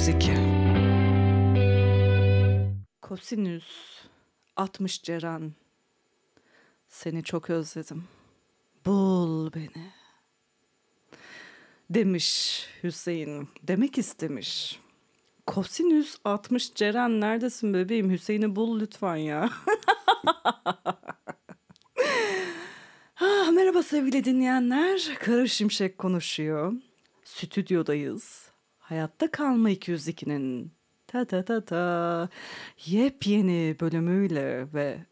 202. Kosinüs 60 Ceren. Seni çok özledim. Bul beni. Demiş Hüseyin. Demek istemiş. Kosinüs 60 Ceren neredesin bebeğim? Hüseyin'i bul lütfen ya. ah, merhaba sevgili dinleyenler. Kara Şimşek konuşuyor. Stüdyodayız. Hayatta Kalma 202'nin ta ta ta ta yepyeni bölümüyle ve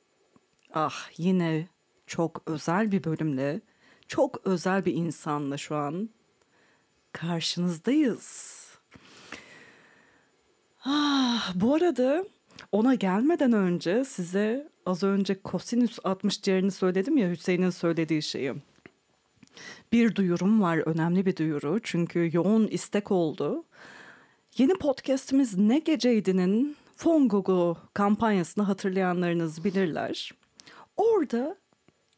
ah yine çok özel bir bölümle çok özel bir insanla şu an karşınızdayız. Ah, bu arada ona gelmeden önce size az önce kosinüs 60 ciğerini söyledim ya Hüseyin'in söylediği şeyi. Bir duyurum var, önemli bir duyuru. Çünkü yoğun istek oldu. Yeni podcast'imiz Ne Geceydi'nin Fongogo kampanyasını hatırlayanlarınız bilirler. Orada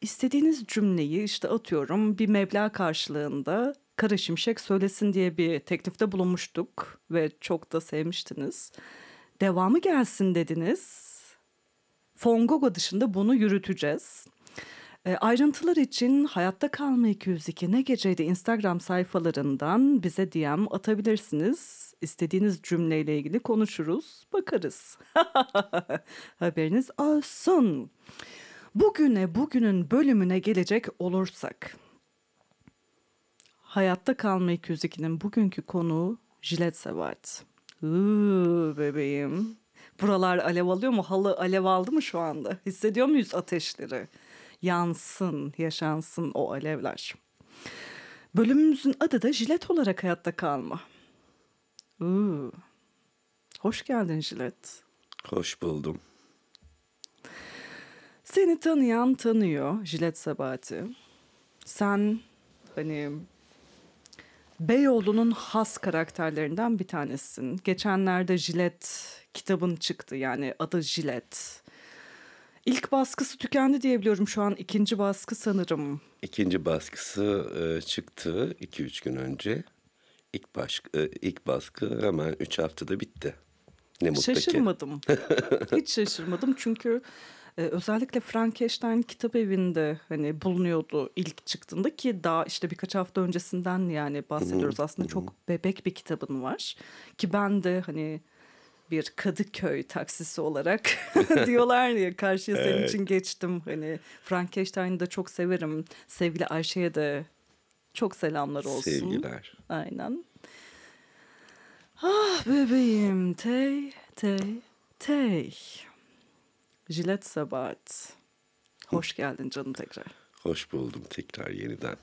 istediğiniz cümleyi işte atıyorum bir meblağ karşılığında Kara Şimşek söylesin diye bir teklifte bulunmuştuk ve çok da sevmiştiniz. Devamı gelsin dediniz. Fongogo dışında bunu yürüteceğiz. E, ayrıntılar için Hayatta Kalma 202 ne geceydi Instagram sayfalarından bize DM atabilirsiniz. İstediğiniz cümleyle ilgili konuşuruz, bakarız. Haberiniz olsun. Bugüne bugünün bölümüne gelecek olursak. Hayatta Kalma 202'nin bugünkü konuğu Jilet Sebat. Uuu bebeğim. Buralar alev alıyor mu? Halı alev aldı mı şu anda? Hissediyor muyuz ateşleri? Yansın, yaşansın o alevler. Bölümümüzün adı da Jilet olarak hayatta kalma. Uuu. Hoş geldin Jilet. Hoş buldum. Seni tanıyan tanıyor Jilet Sabati. Sen hani Beyoğlu'nun has karakterlerinden bir tanesisin. Geçenlerde Jilet kitabın çıktı yani adı Jilet. İlk baskısı tükendi diye biliyorum şu an ikinci baskı sanırım. İkinci baskısı e, çıktı 2-3 gün önce. İlk, baş, e, ilk baskı hemen 3 haftada bitti. Ne mutlu ki. Şaşırmadım. Hiç şaşırmadım çünkü e, özellikle Frankenstein kitap evinde hani bulunuyordu ilk çıktığında ki daha işte birkaç hafta öncesinden yani bahsediyoruz. Aslında çok bebek bir kitabın var ki ben de hani bir Kadıköy taksisi olarak diyorlar ya karşıya senin için geçtim. Hani Frankenstein'i de çok severim. Sevgili Ayşe'ye de çok selamlar olsun. Sevgiler. Aynen. Ah bebeğim tey tey tey. Jilet Sabat. Hoş geldin canım tekrar. Hoş buldum tekrar yeniden.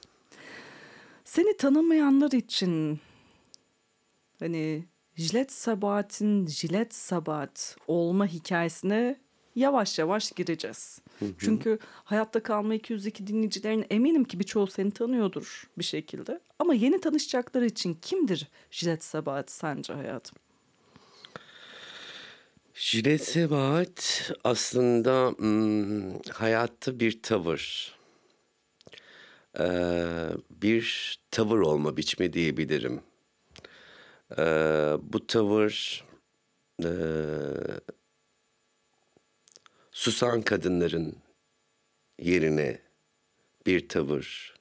Seni tanımayanlar için hani Jilet Sabat'in Jilet Sabat olma hikayesine yavaş yavaş gireceğiz. Çünkü Hayatta Kalma 202 dinleyicilerin eminim ki birçoğu seni tanıyordur bir şekilde. Ama yeni tanışacakları için kimdir Jilet Sabat sence hayatım? Jilet Sebahat aslında hmm, hayatta bir tavır. Ee, bir tavır olma biçimi diyebilirim. Ee, bu tavır e, susan kadınların yerine bir tavır.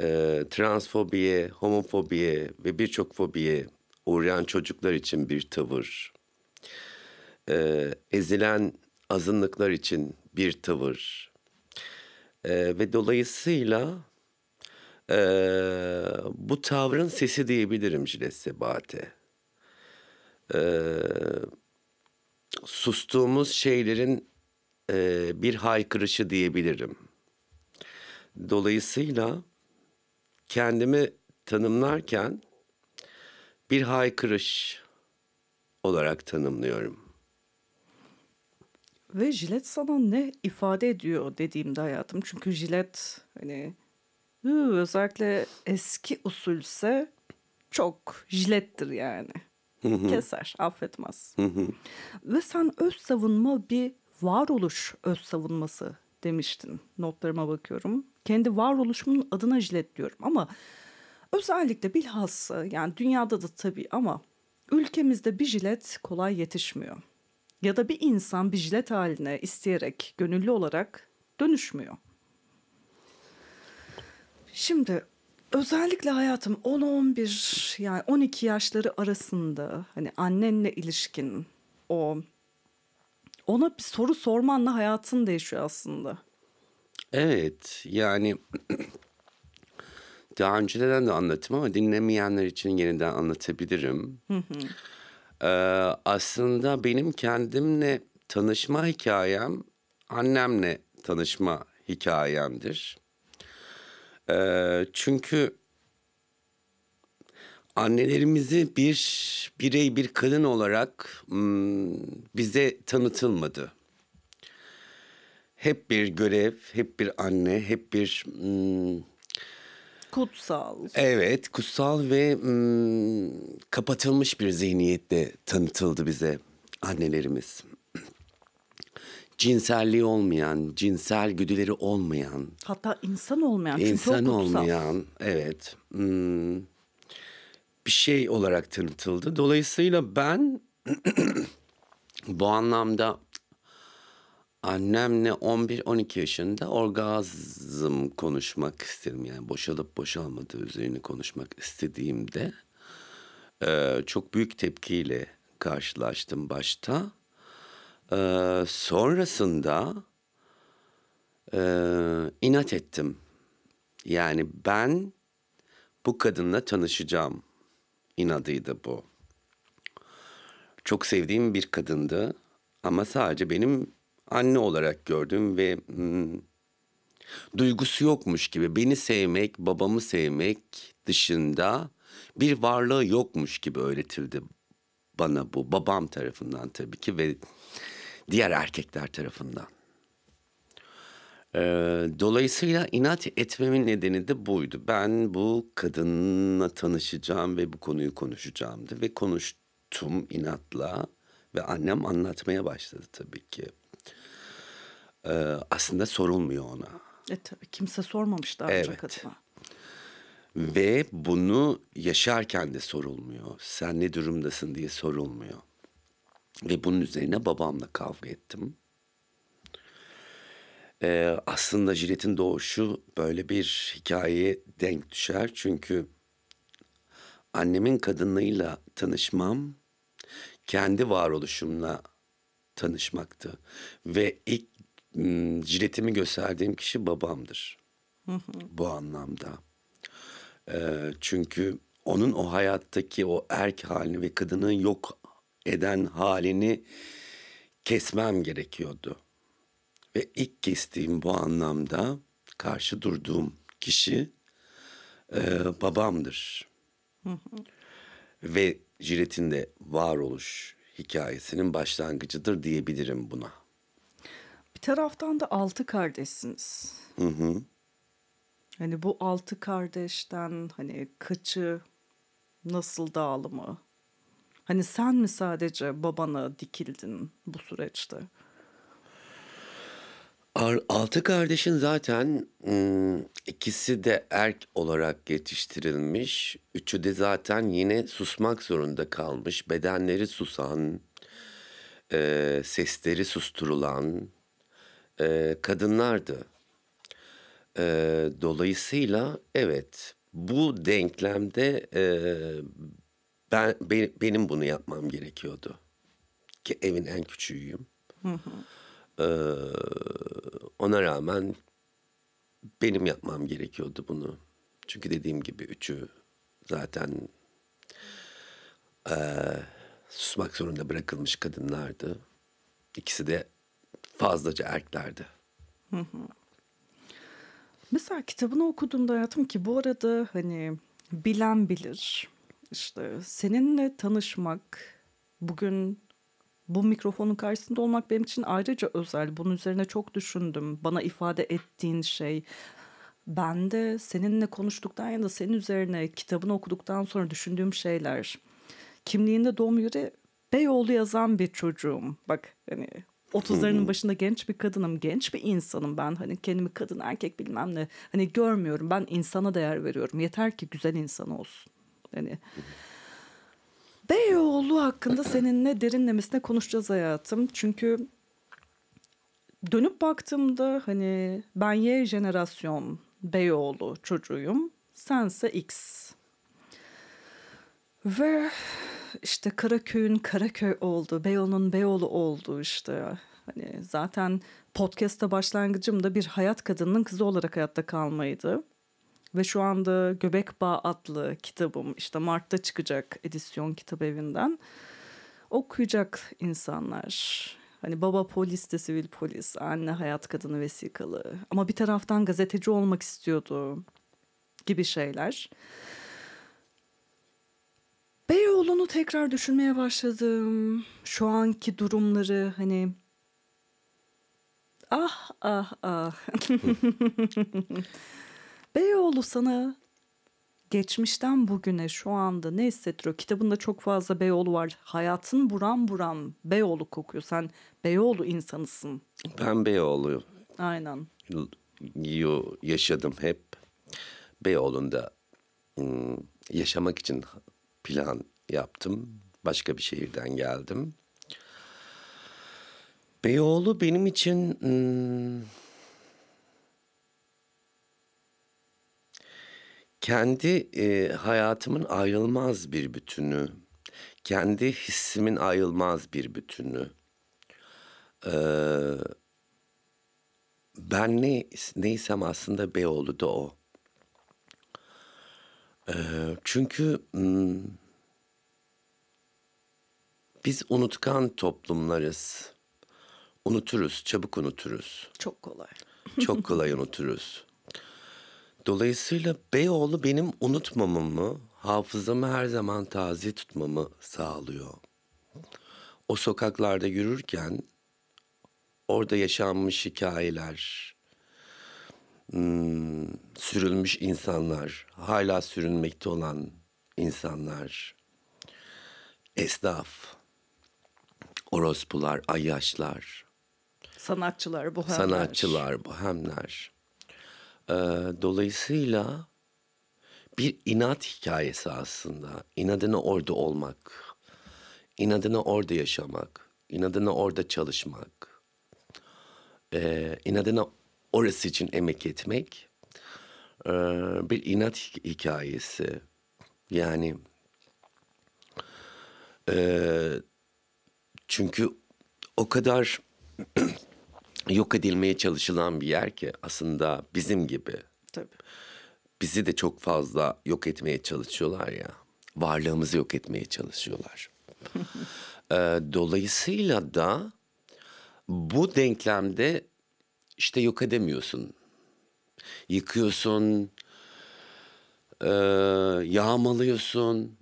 Ee, transfobiye, homofobiye ve birçok fobiye uğrayan çocuklar için bir tavır. Ee, ezilen azınlıklar için bir tavır. Ee, ve dolayısıyla e, bu tavrın sesi diyebilirim Jilet Sebahat'e. Ee, sustuğumuz şeylerin e, bir haykırışı diyebilirim. Dolayısıyla kendimi tanımlarken bir haykırış olarak tanımlıyorum. Ve jilet sana ne ifade ediyor dediğimde hayatım. Çünkü jilet hani hı, özellikle eski usulse çok jilettir yani. Keser, affetmez. Ve sen öz savunma bir varoluş öz savunması demiştin. Notlarıma bakıyorum. Kendi varoluşumun adına jilet diyorum ama Özellikle bilhassa yani dünyada da tabii ama ülkemizde bir jilet kolay yetişmiyor. Ya da bir insan bir jilet haline isteyerek, gönüllü olarak dönüşmüyor. Şimdi özellikle hayatım 10-11 yani 12 yaşları arasında hani annenle ilişkin o ona bir soru sormanla hayatın değişiyor aslında. Evet yani daha önceden de anlattım ama dinlemeyenler için yeniden anlatabilirim. Ee, aslında benim kendimle tanışma hikayem annemle tanışma hikayemdir. Ee, çünkü annelerimizi bir birey bir kadın olarak bize tanıtılmadı. Hep bir görev, hep bir anne, hep bir Kutsal. evet kutsal ve kapatılmış bir zihniyetle tanıtıldı bize annelerimiz. Cinselliği olmayan, cinsel güdüleri olmayan, Hatta insan olmayan. Çünkü İnsan kutsal. olmayan, evet. hmm, bir şey olarak tanıtıldı. Dolayısıyla ben bu anlamda annemle 11-12 yaşında orgazm konuşmak istedim. Yani boşalıp boşalmadığı üzerine konuşmak istediğimde e, çok büyük tepkiyle karşılaştım başta. E, sonrasında e, inat ettim. Yani ben bu kadınla tanışacağım inadıydı bu. Çok sevdiğim bir kadındı ama sadece benim anne olarak gördüğüm ve hmm, duygusu yokmuş gibi beni sevmek, babamı sevmek dışında bir varlığı yokmuş gibi öğretildi bana bu babam tarafından tabii ki ve diğer erkekler tarafından. Ee, dolayısıyla inat etmemin nedeni de buydu. Ben bu kadınla tanışacağım ve bu konuyu konuşacağımdı ve konuştum inatla ve annem anlatmaya başladı tabii ki. Ee, aslında sorulmuyor ona. E tabii kimse sormamış daha önce Evet. kadına. Ve bunu yaşarken de sorulmuyor. Sen ne durumdasın diye sorulmuyor. Ve bunun üzerine babamla kavga ettim. Ee, aslında Jilet'in doğuşu böyle bir hikayeye denk düşer. Çünkü annemin kadınlığıyla tanışmam kendi varoluşumla tanışmaktı. Ve ilk mm, jiletimi gösterdiğim kişi babamdır. Bu anlamda. Ee, çünkü onun o hayattaki o erk halini ve kadının yok eden halini kesmem gerekiyordu. Ve ilk kestiğim bu anlamda karşı durduğum kişi e, babamdır. Ve Jilet'in de varoluş hikayesinin başlangıcıdır diyebilirim buna. Bir taraftan da altı kardeşsiniz. Hani bu altı kardeşten hani kaçı nasıl dağılımı? Hani sen mi sadece babana dikildin bu süreçte? Altı kardeşin zaten ikisi de erk olarak yetiştirilmiş. Üçü de zaten yine susmak zorunda kalmış. Bedenleri susan, sesleri susturulan kadınlardı. Dolayısıyla evet bu denklemde ben be- benim bunu yapmam gerekiyordu. Ki evin en küçüğüyüm. Ee, ona rağmen benim yapmam gerekiyordu bunu. Çünkü dediğim gibi üçü zaten eee, susmak zorunda bırakılmış kadınlardı. İkisi de fazlaca erklerdi. Mesela kitabını okuduğumda hayatım ki bu arada hani bilen bilir. İşte seninle tanışmak, bugün bu mikrofonun karşısında olmak benim için ayrıca özel. Bunun üzerine çok düşündüm. Bana ifade ettiğin şey. Ben de seninle konuştuktan ya da senin üzerine kitabını okuduktan sonra düşündüğüm şeyler. Kimliğinde doğum yeri Beyoğlu yazan bir çocuğum. Bak hani 30'larının başında genç bir kadınım, genç bir insanım ben. Hani kendimi kadın erkek bilmem ne. Hani görmüyorum. Ben insana değer veriyorum. Yeter ki güzel insan olsun. Hani Beyoğlu hakkında seninle derinlemesine konuşacağız hayatım. Çünkü dönüp baktığımda hani ben Y jenerasyon Beyoğlu çocuğuyum. Sense X. Ve işte Karaköy'ün Karaköy oldu, Beyoğlu'nun Beyoğlu oldu işte. Hani zaten podcast'ta başlangıcım da bir hayat kadının kızı olarak hayatta kalmaydı. Ve şu anda Göbek Bağ adlı kitabım işte Mart'ta çıkacak edisyon kitap evinden. Okuyacak insanlar. Hani baba polis de sivil polis, anne hayat kadını vesikalı. Ama bir taraftan gazeteci olmak istiyordu gibi şeyler. Beyoğlu'nu tekrar düşünmeye başladım. Şu anki durumları hani ah ah ah. Beyoğlu sana geçmişten bugüne şu anda ne hissettiriyor? Kitabında çok fazla Beyoğlu var. Hayatın buram buram Beyoğlu kokuyor. Sen Beyoğlu insanısın. Ben Beyoğlu Aynen. yo- yaşadım hep. Beyoğlu'nda ım, yaşamak için plan yaptım. Başka bir şehirden geldim. Beyoğlu benim için kendi e, hayatımın ayrılmaz bir bütünü. Kendi hissimin ayrılmaz bir bütünü. Ee, ben ne neysem aslında Beyoğlu da o. Ee, çünkü hmm, biz unutkan toplumlarız. Unuturuz, çabuk unuturuz. Çok kolay. Çok kolay unuturuz. Dolayısıyla Beyoğlu benim unutmamamı, hafızamı her zaman taze tutmamı sağlıyor. O sokaklarda yürürken orada yaşanmış hikayeler, hmm, sürülmüş insanlar, hala sürünmekte olan insanlar, esnaf, orospular, ayyaşlar, Sanatçılar, bohemler. sanatçılar, bohemler. Ee, dolayısıyla bir inat hikayesi aslında. İnadına orada olmak, inadına orada yaşamak, inadına orada çalışmak, ee, inadına orası için emek etmek ee, bir inat hi- hikayesi. Yani ee, çünkü o kadar yok edilmeye çalışılan bir yer ki aslında bizim gibi. Tabii. Bizi de çok fazla yok etmeye çalışıyorlar ya. Varlığımızı yok etmeye çalışıyorlar. Ee, dolayısıyla da bu denklemde işte yok edemiyorsun. Yıkıyorsun, e, yağmalıyorsun,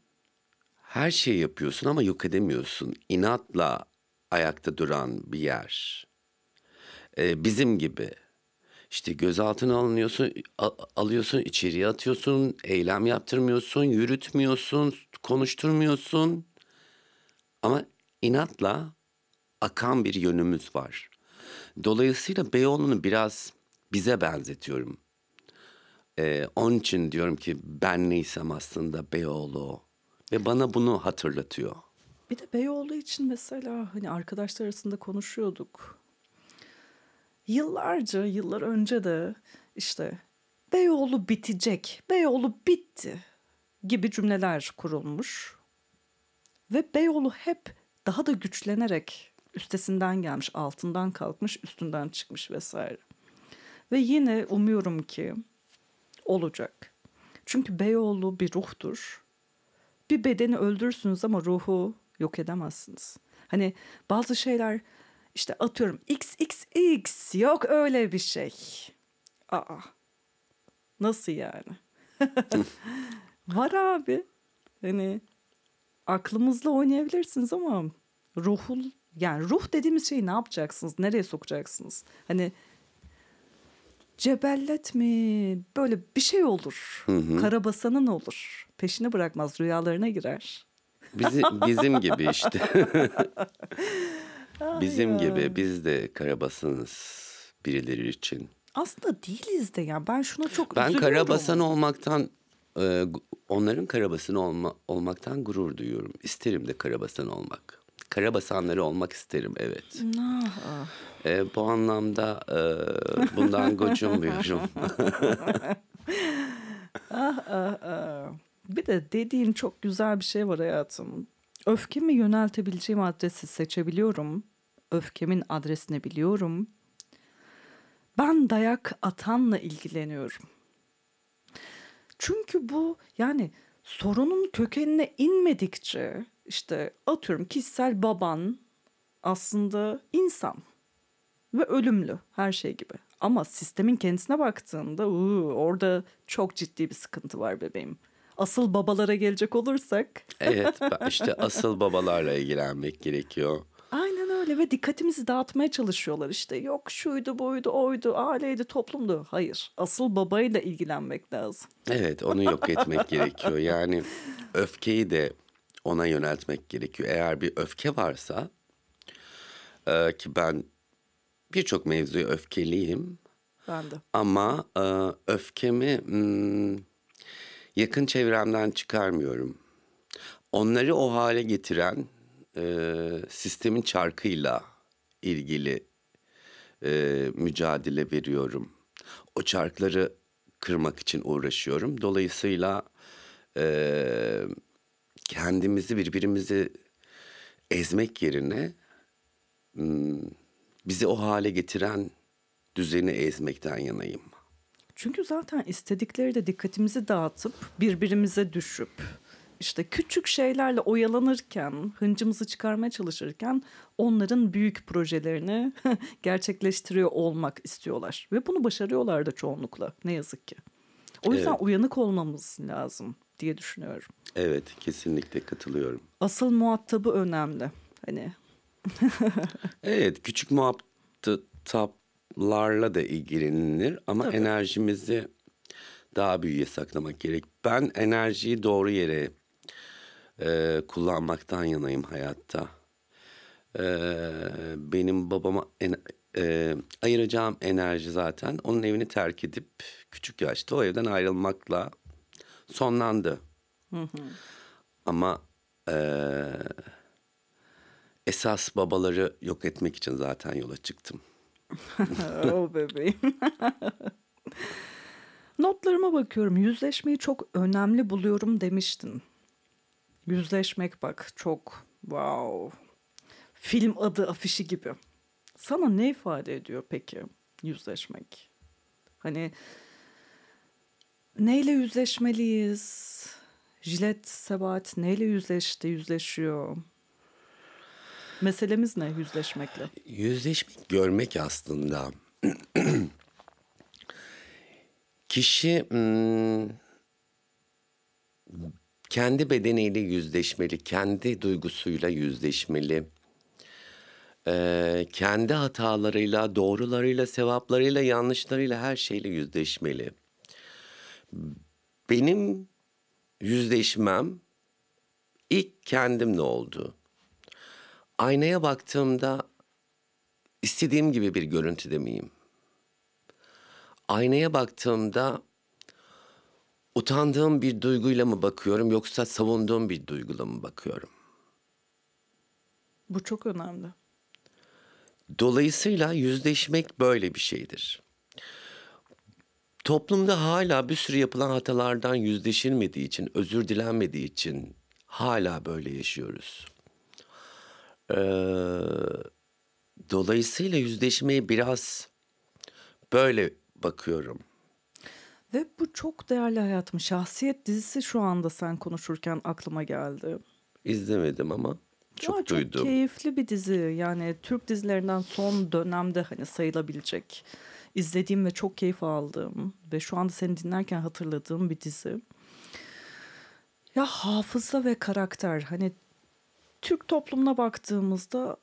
her şeyi yapıyorsun ama yok edemiyorsun. İnatla ayakta duran bir yer. Ee, bizim gibi. İşte gözaltına alınıyorsun, a- alıyorsun, içeriye atıyorsun, eylem yaptırmıyorsun, yürütmüyorsun, konuşturmuyorsun. Ama inatla akan bir yönümüz var. Dolayısıyla Beyoğlu'nu biraz bize benzetiyorum. Ee, onun için diyorum ki ben neysem aslında Beyoğlu. Ve bana bunu hatırlatıyor. Bir de Beyoğlu için mesela hani arkadaşlar arasında konuşuyorduk. Yıllarca, yıllar önce de işte Beyoğlu bitecek, Beyoğlu bitti gibi cümleler kurulmuş. Ve Beyoğlu hep daha da güçlenerek üstesinden gelmiş, altından kalkmış, üstünden çıkmış vesaire. Ve yine umuyorum ki olacak. Çünkü Beyoğlu bir ruhtur bir bedeni öldürürsünüz ama ruhu yok edemezsiniz. Hani bazı şeyler işte atıyorum XXX yok öyle bir şey. Aa. Nasıl yani? Var abi. Hani aklımızla oynayabilirsiniz ama ruhul yani ruh dediğimiz şeyi ne yapacaksınız? Nereye sokacaksınız? Hani cebellet mi? Böyle bir şey olur. Karabasanın olur. Peşini bırakmaz. Rüyalarına girer. Bizi, bizim gibi işte. Ay Bizim ya. gibi biz de karabasanız birileri için. Aslında değiliz de ya. Ben şuna çok Ben üzülüyorum. karabasan olmaktan e, onların karabasanı olma, olmaktan gurur duyuyorum. İsterim de karabasan olmak. Karabasanları olmak isterim evet. Ah. E, bu anlamda e, bundan gocunmuyorum. Ah, ah, ah. Bir de dediğin çok güzel bir şey var hayatım. Öfkemi yöneltebileceğim adresi seçebiliyorum. Öfkemin adresini biliyorum. Ben dayak atanla ilgileniyorum. Çünkü bu yani sorunun kökenine inmedikçe işte atıyorum kişisel baban aslında insan ve ölümlü her şey gibi. Ama sistemin kendisine baktığında uu, orada çok ciddi bir sıkıntı var bebeğim. Asıl babalara gelecek olursak evet işte asıl babalarla ilgilenmek gerekiyor. aynen öyle ve dikkatimizi dağıtmaya çalışıyorlar işte yok şuydu buydu oydu aileydi toplumdu. Hayır asıl babayla ilgilenmek lazım. Evet onu yok etmek gerekiyor. Yani öfkeyi de ona yöneltmek gerekiyor. Eğer bir öfke varsa e, ki ben birçok mevzuya öfkeliyim Ben de. ama e, öfkemi hmm, yakın çevremden çıkarmıyorum. Onları o hale getiren e, sistemin çarkıyla ilgili e, mücadele veriyorum. O çarkları kırmak için uğraşıyorum. Dolayısıyla e, kendimizi birbirimizi ezmek yerine bizi o hale getiren düzeni ezmekten yanayım. Çünkü zaten istedikleri de dikkatimizi dağıtıp birbirimize düşüp işte küçük şeylerle oyalanırken, hıncımızı çıkarmaya çalışırken onların büyük projelerini gerçekleştiriyor olmak istiyorlar. Ve bunu başarıyorlar da çoğunlukla ne yazık ki. O yüzden Evet. uyanık olmamız lazım diye düşünüyorum. Evet, kesinlikle katılıyorum. Asıl muhatabı önemli. Hani Evet, küçük muhataplarla da ilgilenilir ama Tabii. enerjimizi daha büyüye saklamak gerek. Ben enerjiyi doğru yere e, kullanmaktan yanayım hayatta. E, benim babama en- e, ayıracağım enerji zaten onun evini terk edip küçük yaşta o evden ayrılmakla sonlandı. Ama e, esas babaları yok etmek için zaten yola çıktım. o bebeğim. Notlarıma bakıyorum. Yüzleşmeyi çok önemli buluyorum demiştin. Yüzleşmek bak çok wow. Film adı afişi gibi. Sana ne ifade ediyor peki yüzleşmek? Hani neyle yüzleşmeliyiz? Jilet Sebat neyle yüzleşti, yüzleşiyor? Meselemiz ne yüzleşmekle? Yüzleşmek görmek aslında. Kişi hmm, kendi bedeniyle yüzleşmeli, kendi duygusuyla yüzleşmeli. Ee, kendi hatalarıyla, doğrularıyla, sevaplarıyla, yanlışlarıyla her şeyle yüzleşmeli. Benim yüzleşmem ilk kendimle oldu. Aynaya baktığımda istediğim gibi bir görüntüde miyim? Aynaya baktığımda utandığım bir duyguyla mı bakıyorum yoksa savunduğum bir duyguyla mı bakıyorum? Bu çok önemli. Dolayısıyla yüzleşmek böyle bir şeydir. Toplumda hala bir sürü yapılan hatalardan yüzleşilmediği için, özür dilenmediği için hala böyle yaşıyoruz. Ee, dolayısıyla yüzleşmeye biraz böyle bakıyorum. Ve bu çok değerli hayatım. Şahsiyet dizisi şu anda sen konuşurken aklıma geldi. İzlemedim ama çok Ya duydum. Çok keyifli bir dizi. Yani Türk dizilerinden son dönemde hani sayılabilecek. izlediğim ve çok keyif aldığım ve şu anda seni dinlerken hatırladığım bir dizi. Ya hafıza ve karakter hani Türk toplumuna baktığımızda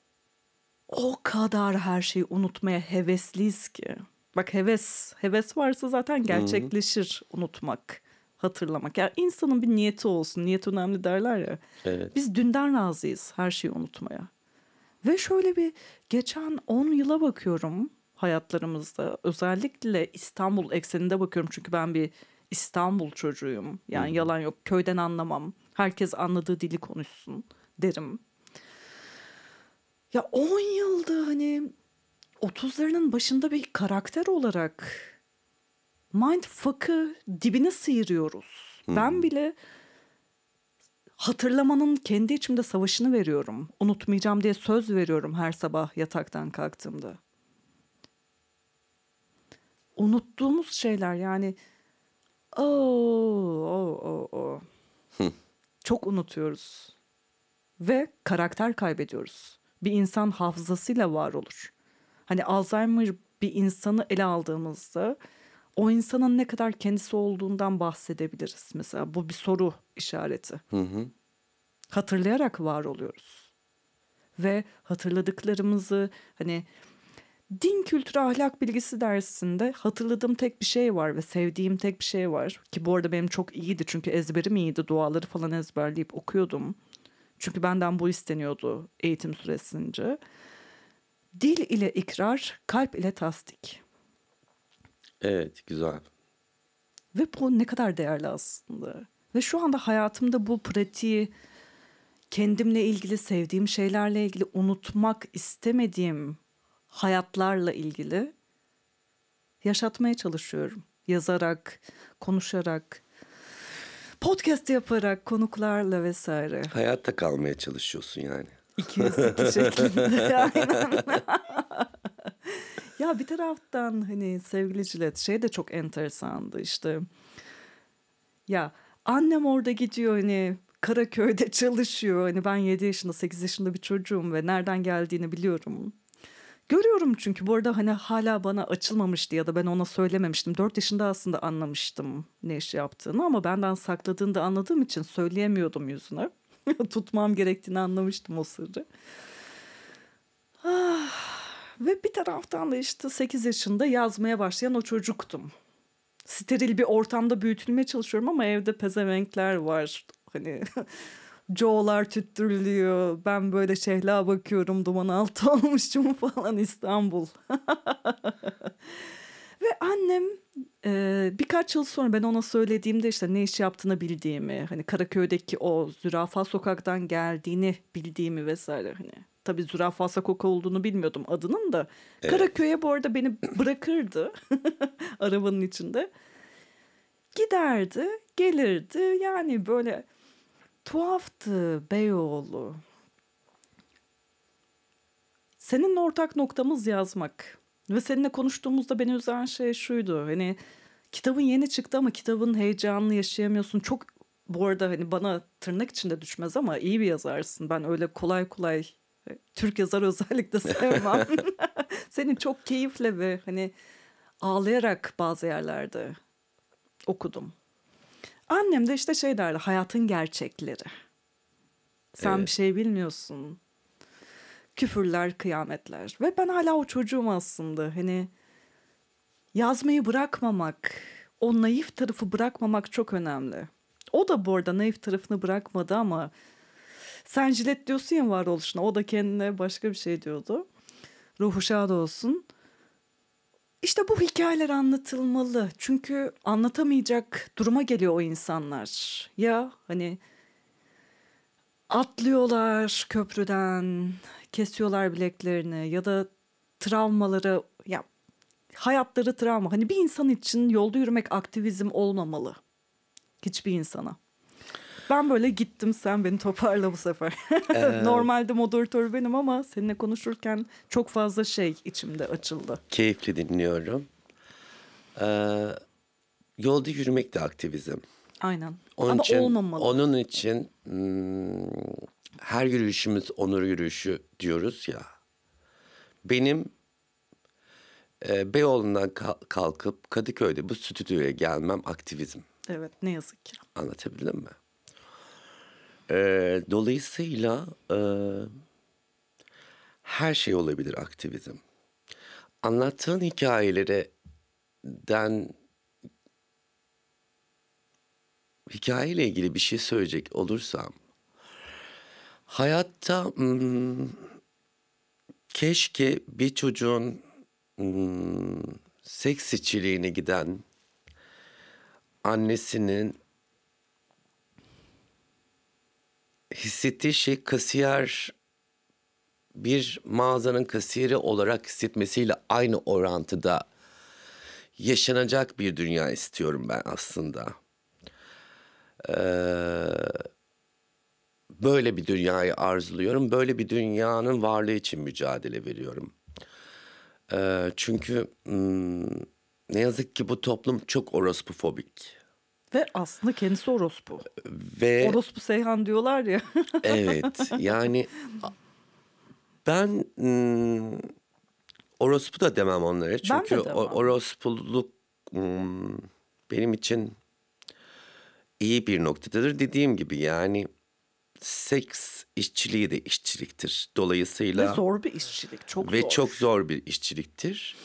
o kadar her şeyi unutmaya hevesliyiz ki. Bak heves, heves varsa zaten gerçekleşir unutmak, hatırlamak. Yani insanın bir niyeti olsun, niyet önemli derler ya. Evet. Biz dünden razıyız her şeyi unutmaya. Ve şöyle bir geçen 10 yıla bakıyorum hayatlarımızda. Özellikle İstanbul ekseninde bakıyorum çünkü ben bir İstanbul çocuğuyum. Yani yalan yok. Köyden anlamam. Herkes anladığı dili konuşsun derim. Ya 10 yılda hani 30'larının başında bir karakter olarak mindfuck'ı dibine sıyırıyoruz. Ben bile hatırlamanın kendi içimde savaşını veriyorum. Unutmayacağım diye söz veriyorum her sabah yataktan kalktığımda. Unuttuğumuz şeyler yani Oo, oo, oo, oo. Çok unutuyoruz. Ve karakter kaybediyoruz. Bir insan hafızasıyla var olur. Hani Alzheimer bir insanı ele aldığımızda o insanın ne kadar kendisi olduğundan bahsedebiliriz. Mesela bu bir soru işareti. Hatırlayarak var oluyoruz. Ve hatırladıklarımızı hani din kültürü ahlak bilgisi dersinde hatırladığım tek bir şey var ve sevdiğim tek bir şey var. Ki bu arada benim çok iyiydi çünkü ezberim iyiydi. Duaları falan ezberleyip okuyordum. Çünkü benden bu isteniyordu eğitim süresince. Dil ile ikrar, kalp ile tasdik. Evet güzel. Ve bu ne kadar değerli aslında. Ve şu anda hayatımda bu pratiği kendimle ilgili, sevdiğim şeylerle ilgili, unutmak istemediğim hayatlarla ilgili yaşatmaya çalışıyorum. Yazarak, konuşarak, podcast yaparak, konuklarla vesaire. Hayatta kalmaya çalışıyorsun yani. 202 şeklinde. Aynen. ya bir taraftan hani sevgili Cilet şey de çok enteresandı işte. Ya annem orada gidiyor hani Karaköy'de çalışıyor. Hani ben 7 yaşında 8 yaşında bir çocuğum ve nereden geldiğini biliyorum. Görüyorum çünkü bu arada hani hala bana açılmamıştı ya da ben ona söylememiştim. 4 yaşında aslında anlamıştım ne iş yaptığını ama benden sakladığını da anladığım için söyleyemiyordum yüzüne. Tutmam gerektiğini anlamıştım o sırrı. Ah, ve bir taraftan da işte 8 yaşında yazmaya başlayan o çocuktum. Steril bir ortamda büyütülmeye çalışıyorum ama evde pezevenkler var. Hani Joe'lar tüttürülüyor. Ben böyle şehla bakıyorum duman altı olmuşum falan İstanbul. Ve annem e, birkaç yıl sonra ben ona söylediğimde işte ne iş yaptığını bildiğimi, hani Karaköy'deki o zürafa sokaktan geldiğini bildiğimi vesaire hani. Tabii zürafa sokak olduğunu bilmiyordum adının da. Karaköy'e bu arada beni bırakırdı arabanın içinde. Giderdi, gelirdi. Yani böyle tuhaftı Beyoğlu. Seninle ortak noktamız yazmak. Ve seninle konuştuğumuzda beni üzen şey şuydu. Hani kitabın yeni çıktı ama kitabın heyecanını yaşayamıyorsun. Çok bu arada hani bana tırnak içinde düşmez ama iyi bir yazarsın. Ben öyle kolay kolay e, Türk yazar özellikle sevmem. Seni çok keyifle ve hani ağlayarak bazı yerlerde okudum. Annem de işte şey derdi hayatın gerçekleri. Sen Evet. bir şey bilmiyorsun. Küfürler, kıyametler. Ve ben hala o çocuğum aslında. Hani yazmayı bırakmamak, o naif tarafı bırakmamak çok önemli. O da bu arada naif tarafını bırakmadı ama sen jilet diyorsun ya varoluşuna. O da kendine başka bir şey diyordu. Ruhu şad olsun. İşte bu hikayeler anlatılmalı. Çünkü anlatamayacak duruma geliyor o insanlar. Ya hani atlıyorlar köprüden, kesiyorlar bileklerini ya da travmaları ya hayatları travma. Hani bir insan için yolda yürümek aktivizm olmamalı. Hiçbir insana. Ben böyle gittim sen beni toparla bu sefer. Normalde moderatör benim ama seninle konuşurken çok fazla şey içimde açıldı. Keyifli dinliyorum. Ee, yolda yürümek de aktivizm. Aynen. Onun ama için, olmamalı. Onun için hmm, her yürüyüşümüz onur yürüyüşü diyoruz ya. Benim e, Beyoğlu'ndan kal- kalkıp Kadıköy'de bu stüdyoya gelmem aktivizm. Evet ne yazık ki. Anlatabildim mi? Ee, dolayısıyla e, her şey olabilir aktivizm. Anlattığın hikayelerden hikayeyle ilgili bir şey söyleyecek olursam hayatta hmm, keşke bir çocuğun hmm, seks işçiliğine giden annesinin hissettiği şey kasiyer bir mağazanın kasiyeri olarak hissetmesiyle aynı orantıda yaşanacak bir dünya istiyorum ben aslında. Ee, böyle bir dünyayı arzuluyorum. Böyle bir dünyanın varlığı için mücadele veriyorum. Ee, çünkü hmm, ne yazık ki bu toplum çok orospufobik. Ve aslında kendisi orospu. Ve Orospu Seyhan diyorlar ya. evet yani ben hmm, orospu da demem onlara. Çünkü demem. o- orospuluk hmm, benim için iyi bir noktadır. Dediğim gibi yani seks işçiliği de işçiliktir. Dolayısıyla Ve zor bir işçilik. Çok ve zor. çok zor bir işçiliktir.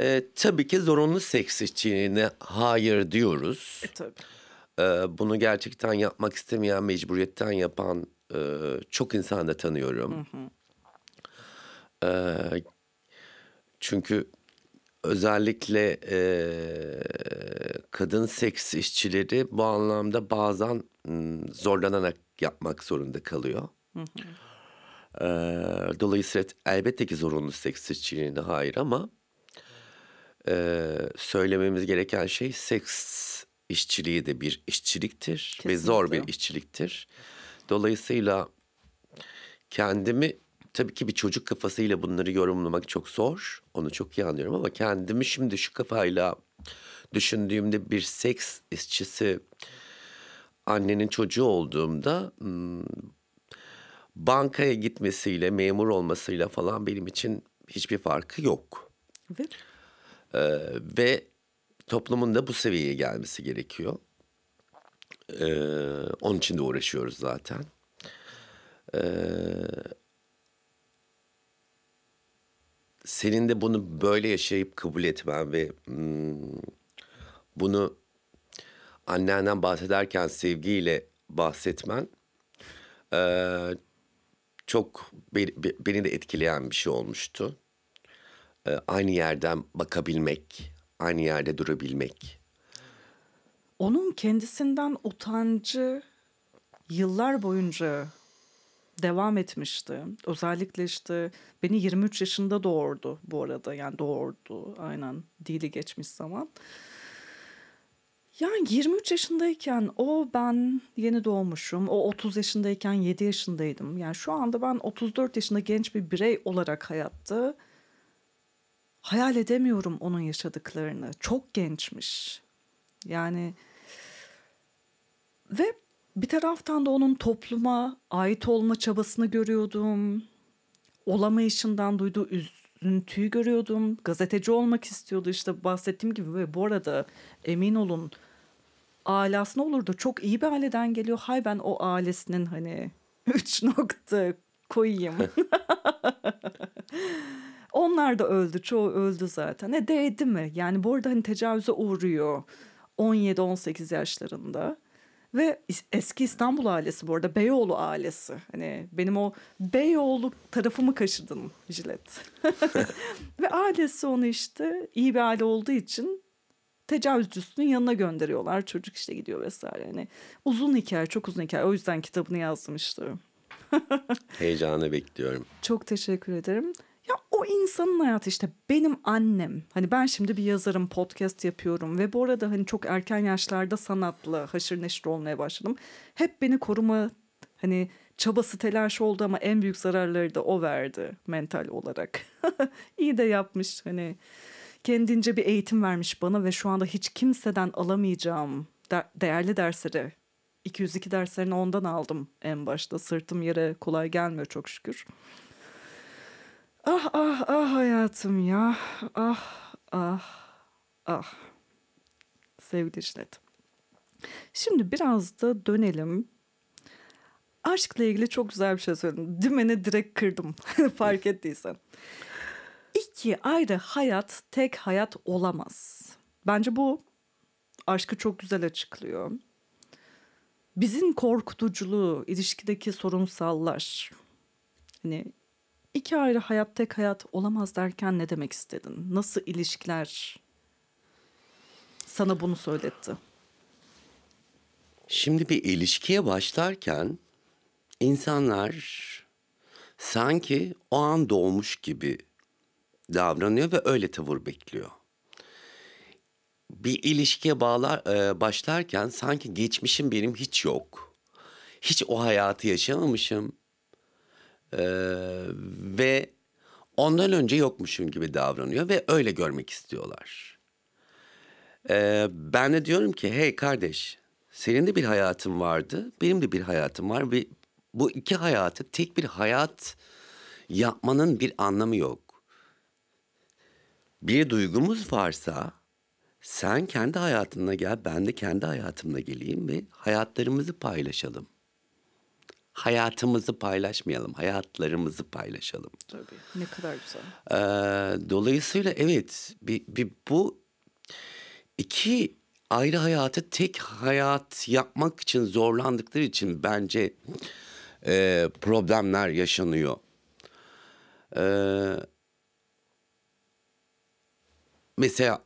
Ee, tabii ki zorunlu seks işçiliğine hayır diyoruz. E, tabii. Ee, bunu gerçekten yapmak istemeyen, mecburiyetten yapan e, çok insan da tanıyorum. Ee, çünkü özellikle e, kadın seks işçileri bu anlamda bazen m, zorlanarak yapmak zorunda kalıyor. Ee, dolayısıyla elbette ki zorunlu seks işçiliğine hayır ama e, söylememiz gereken şey seks işçiliği de bir işçiliktir ve zor bir Kesinlikle. işçiliktir. Dolayısıyla kendimi tabii ki bir çocuk kafasıyla bunları yorumlamak çok zor. Onu çok iyi anlıyorum ama kendimi şimdi şu kafayla düşündüğümde bir seks işçisi annenin çocuğu olduğumda hmm, bankaya gitmesiyle memur olmasıyla falan benim için hiçbir farkı yok. Ve Ee, ve toplumun da bu seviyeye gelmesi gerekiyor. Ee, onun için de uğraşıyoruz zaten. Ee, senin de bunu böyle yaşayıp kabul etmen ve hmm, bunu annenden bahsederken sevgiyle bahsetmen ee, çok beni, be- beni de etkileyen bir şey olmuştu. Ee, aynı yerden bakabilmek, aynı yerde durabilmek. onun kendisinden utancı yıllar boyunca devam etmişti. Özellikle işte beni 23 yaşında doğurdu bu arada. Yani doğurdu aynen dili geçmiş zaman. Yani 23 yaşındayken o ben yeni doğmuşum. O 30 yaşındayken 7 yaşındaydım. Yani şu anda ben 34 yaşında genç bir birey olarak hayatta hayal edemiyorum onun yaşadıklarını. Çok gençmiş. Yani ve bir taraftan da onun topluma ait olma çabasını görüyordum. Olamayışından duyduğu üzüntüyü görüyordum. Gazeteci olmak istiyordu işte bahsettiğim gibi ve bu arada emin olun alasına olurdu. Çok iyi bir aileden geliyor. Hay ben o ailesinin hani üç nokta koyayım. Onlar da öldü. Çoğu öldü zaten. Ne değdi mi? Yani bu arada hani tecavüze uğruyor. 17-18 yaşlarında. Ve eski İstanbul ailesi bu arada. Beyoğlu ailesi. Hani benim o Beyoğlu tarafımı kaşıdın Jilet. Ve ailesi onu işte iyi bir aile olduğu için tecavüzcüsünün yanına gönderiyorlar. Çocuk işte gidiyor vesaire. Yani uzun hikaye, çok uzun hikaye. O yüzden kitabını yazdım işte. Heyecanla bekliyorum. Çok teşekkür ederim. Ya o insanın hayatı işte benim annem. Hani ben şimdi bir yazarım, podcast yapıyorum ve bu arada hani çok erken yaşlarda sanatla haşır neşir olmaya başladım. Hep beni koruma hani çabası telaşı oldu ama en büyük zararları da o verdi mental olarak. İyi de yapmış hani kendince bir eğitim vermiş bana ve şu anda hiç kimseden alamayacağım de- değerli dersleri 202 derslerini ondan aldım en başta. Sırtım yere kolay gelmiyor çok şükür. Ah ah ah hayatım ya. Ah ah ah. Sevgili işlet. Şimdi biraz da dönelim. Aşkla ilgili çok güzel bir şey söyledim. Dümeni direkt kırdım. Fark ettiysen. İki ayrı hayat tek hayat olamaz. Bence bu aşkı çok güzel açıklıyor. Bizim korkutuculuğu, ilişkideki sorunsallar. Hani İki ayrı hayat tek hayat olamaz derken ne demek istedin? Nasıl ilişkiler sana bunu söyletti? Şimdi bir ilişkiye başlarken insanlar sanki o an doğmuş gibi davranıyor ve öyle tavır bekliyor. Bir ilişkiye bağlar e, başlarken sanki geçmişim benim hiç yok. Hiç o hayatı yaşamamışım. E, ve ondan önce yokmuşum gibi davranıyor ve öyle görmek istiyorlar. Ee, ben de diyorum ki hey kardeş senin de bir hayatın vardı benim de bir hayatım var ve bu iki hayatı tek bir hayat yapmanın bir anlamı yok. Bir duygumuz varsa sen kendi hayatına gel ben de kendi hayatımla geleyim ve hayatlarımızı paylaşalım. Hayatımızı paylaşmayalım, hayatlarımızı paylaşalım. Tabii. Ne kadar güzel. Ee, dolayısıyla evet bir, bir bu iki ayrı hayatı tek hayat yapmak için zorlandıkları için bence e, problemler yaşanıyor. Ee, mesela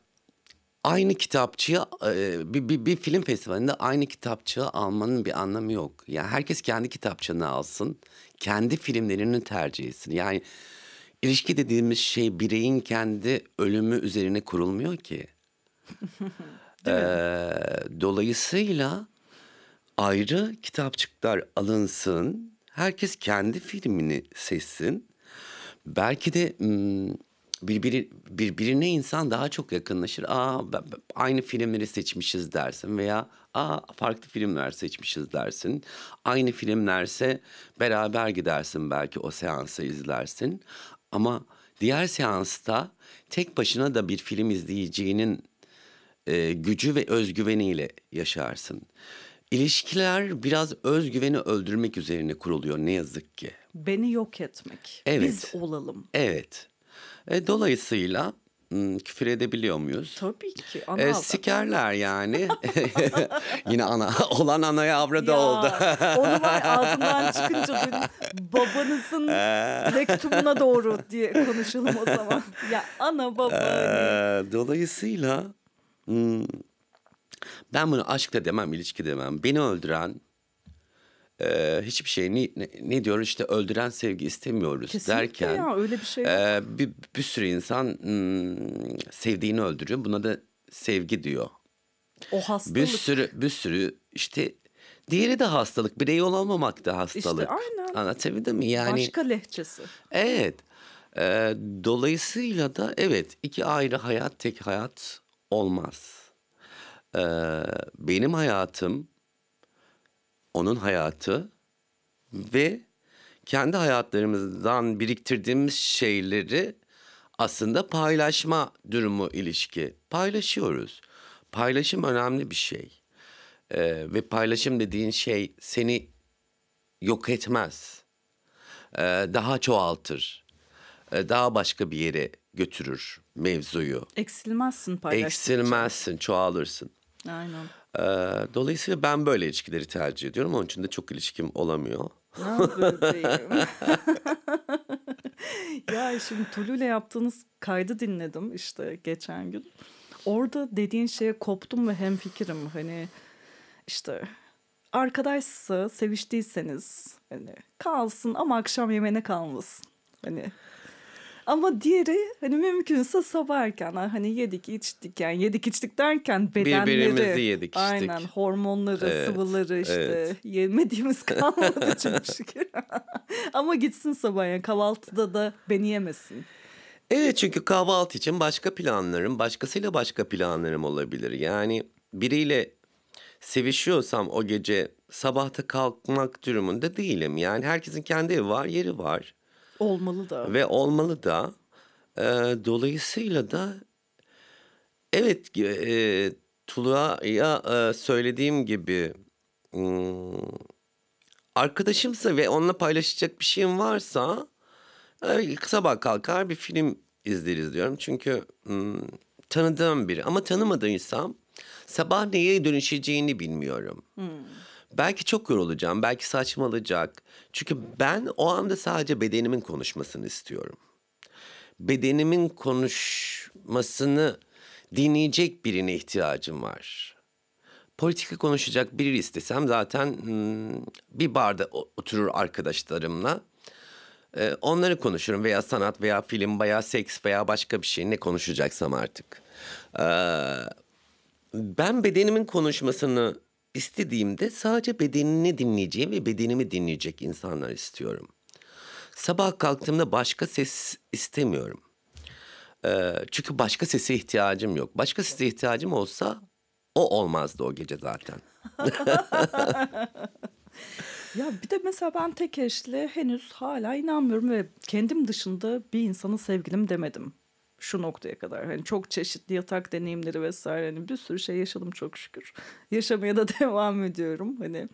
aynı kitapçıya e, bir, bir, bir film festivalinde aynı kitapçığı almanın bir anlamı yok. Yani herkes kendi kitapçığını alsın, kendi filmlerini tercih etsin. Yani ilişki dediğimiz şey bireyin kendi ölümü üzerine kurulmuyor ki. Ee, dolayısıyla ayrı kitapçıklar alınsın. Herkes kendi filmini seçsin. Belki de birbiri, birbirine insan daha çok yakınlaşır. Aa aynı filmleri seçmişiz dersin veya aa farklı filmler seçmişiz dersin. Aynı filmlerse beraber gidersin belki o seansı izlersin. Ama diğer seansta tek başına da bir film izleyeceğinin e, gücü ve özgüveniyle yaşarsın. İlişkiler biraz özgüveni öldürmek üzerine kuruluyor ne yazık ki. Beni yok etmek. Evet. Biz olalım. Evet. E, dolayısıyla hmm, küfür edebiliyor muyuz? Tabii ki. Ana E, avrat. sikerler yani. Yine ana olan anaya avradı Ya, oldu. onu var ağzından çıkınca dün babanızın mektubuna doğru diye konuşalım o zaman. Ya ana baba. hani. Ee, dolayısıyla hmm, ben bunu aşk da demem, ilişki demem. Beni öldüren e, hiçbir şey ne, ne, ne diyor işte öldüren sevgi istemiyoruz Kesinlikle derken ya öyle bir şey e, bir, bir sürü insan hmm, sevdiğini öldürüyor. Buna da sevgi diyor. o hastalık. Bir sürü bir sürü işte diğeri de hastalık. Birey olamamak da hastalık. aynen. Anlatabildim mi? Yani Başka lehçesi. Evet. Ee, dolayısıyla da evet iki ayrı hayat tek hayat olmaz. Ee, benim hayatım onun hayatı ve kendi hayatlarımızdan biriktirdiğimiz şeyleri aslında paylaşma durumu ilişki. Paylaşıyoruz. Paylaşım önemli bir şey. Ee, ve paylaşım dediğin şey seni yok etmez e, daha çoğaltır. E, daha başka bir yere götürür mevzuyu. Eksilmezsin paylaştıkça. Eksilmezsin, çoğalırsın. Aynen. E, dolayısıyla ben böyle ilişkileri tercih ediyorum. Onun için de çok ilişkim olamıyor. Ya şimdi Tulu'yla yaptığınız kaydı dinledim işte geçen gün. Orada dediğin şeye koptum ve hemfikirim. Hani işte arkadaşsa seviştiyseniz hani kalsın ama akşam yemeğine kalmasın. Hani ama diğeri hani mümkünse sabah erken hani yedik içtik yani yedik içtik derken bedenleri Birbirimizi yedik, içtik. aynen hormonları Evet, sıvıları işte evet. yemediğimiz kalmadı çok şükür ama gitsin sabah yani kahvaltıda da beni yemesin Evet çünkü kahvaltı için başka planlarım, başkasıyla başka planlarım olabilir. Yani biriyle sevişiyorsam o gece sabahta kalkmak durumunda değilim. Yani herkesin kendi evi var, yeri var. Olmalı da Ve olmalı da. Ee, dolayısıyla da evet e, Tula'ya e, söylediğim gibi hmm, arkadaşımsa ve onunla paylaşacak bir şeyim varsa e, sabah kalkar bir film izleriz diyorum. Çünkü hmm, tanıdığım biri ama tanımadıysam sabah neye dönüşeceğini bilmiyorum. Belki çok yorulacağım, belki saçmalayacak. Çünkü ben o anda sadece bedenimin konuşmasını istiyorum. Bedenimin konuşmasını dinleyecek birine ihtiyacım var. Politika konuşacak biri istesem zaten hmm, bir barda oturur arkadaşlarımla. Ee, onları konuşurum veya sanat veya film veya seks veya başka bir şey ne konuşacaksam artık. Ee, ben bedenimin konuşmasını istediğimde sadece bedenini dinleyeceğim ve bedenimi dinleyecek insanlar istiyorum. Sabah kalktığımda başka ses istemiyorum. Ee, çünkü başka sese ihtiyacım yok. Başka sese ihtiyacım olsa o olmazdı o gece zaten. Ya bir de mesela ben tek eşli henüz hala inanmıyorum ve kendim dışında bir insana sevgilim demedim. Şu noktaya kadar. Hani çok çeşitli yatak deneyimleri vesaire hani bir sürü şey yaşadım çok şükür. Yaşamaya da devam ediyorum hani.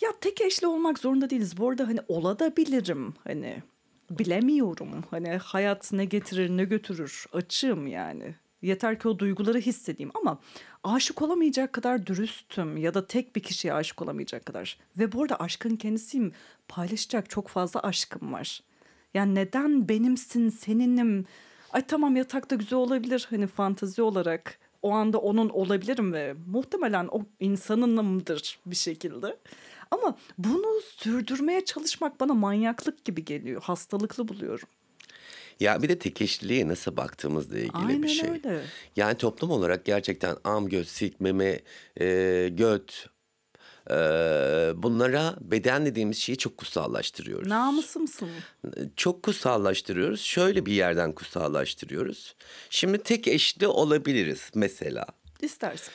Ya tek eşli olmak zorunda değiliz. Bu arada hani olabilirim hani. Bilemiyorum. Hani hayat ne getirir ne götürür. Açığım yani. Yeter ki o duyguları hissedeyim ama aşık olamayacak kadar dürüstüm ya da tek bir kişiye aşık olamayacak kadar. Ve bu arada aşkın kendisiyim. Paylaşacak çok fazla aşkım var. Yani neden benimsin, seninim? Ay tamam yatakta güzel olabilir hani fantazi olarak. O anda onun olabilirim ve muhtemelen o insanınımdır bir şekilde. Ama bunu sürdürmeye çalışmak bana manyaklık gibi geliyor. Hastalıklı buluyorum. Ya bir de tek eşliliğe nasıl baktığımızla ilgili Aynen bir şey. öyle. Yani toplum olarak gerçekten am, göz, sik, meme, e, göt e, bunlara beden dediğimiz şeyi çok kutsallaştırıyoruz. Namusumsun. Çok kutsallaştırıyoruz. Şöyle bir yerden kutsallaştırıyoruz. Şimdi tek eşli olabiliriz mesela. İstersek.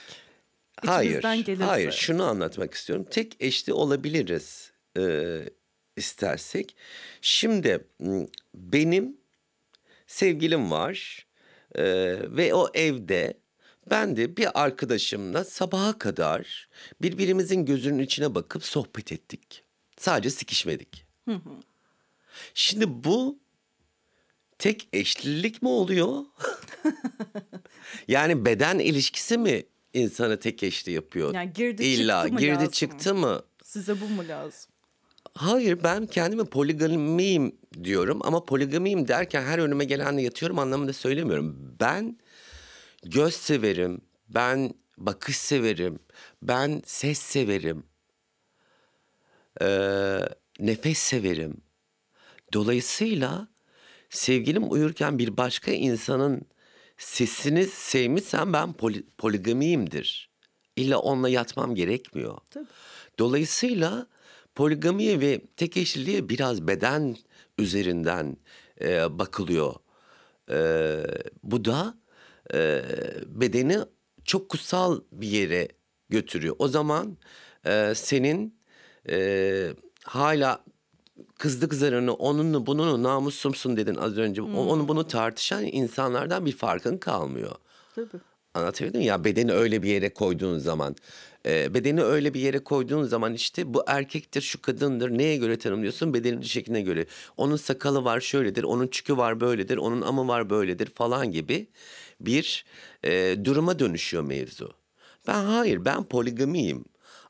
Hayır, gelirse. hayır. Şunu anlatmak istiyorum. Tek eşli olabiliriz e, istersek. Şimdi benim sevgilim var e, ve o evde ben de bir arkadaşımla sabaha kadar birbirimizin gözünün içine bakıp sohbet ettik. Sadece sikişmedik. Şimdi bu tek eşlilik mi oluyor? yani beden ilişkisi mi insanı tek eşli yapıyor? Yani girdi İlla çıktı mı girdi lazım? çıktı mı? Size bu mu lazım? Hayır ben kendime poligamiyim diyorum ama poligamiyim derken her önüme gelenle yatıyorum anlamında söylemiyorum. Ben göz severim, ben bakış severim, ben ses severim, ee, nefes severim. Dolayısıyla sevgilim uyurken bir başka insanın sesini sevmişsem ben poli, poligamiyimdir. İlla onunla yatmam gerekmiyor. Tabii. Dolayısıyla poligamiye ve tek eşliliğe biraz beden üzerinden e, bakılıyor. E, bu da e, bedeni çok kutsal bir yere götürüyor. O zaman e, senin e, hala kızdık zarını onunla bununla namussumsun dedin az önce. O- Onu bunu tartışan insanlardan bir farkın kalmıyor. Tabii. Anlatabildim ya bedeni öyle bir yere koyduğun zaman e, bedeni öyle bir yere koyduğun zaman işte bu erkektir şu kadındır neye göre tanımlıyorsun bedenin şekline göre onun sakalı var şöyledir onun çükü var böyledir onun amı var böyledir falan gibi bir e, duruma dönüşüyor mevzu. Ben hayır ben poligamiyim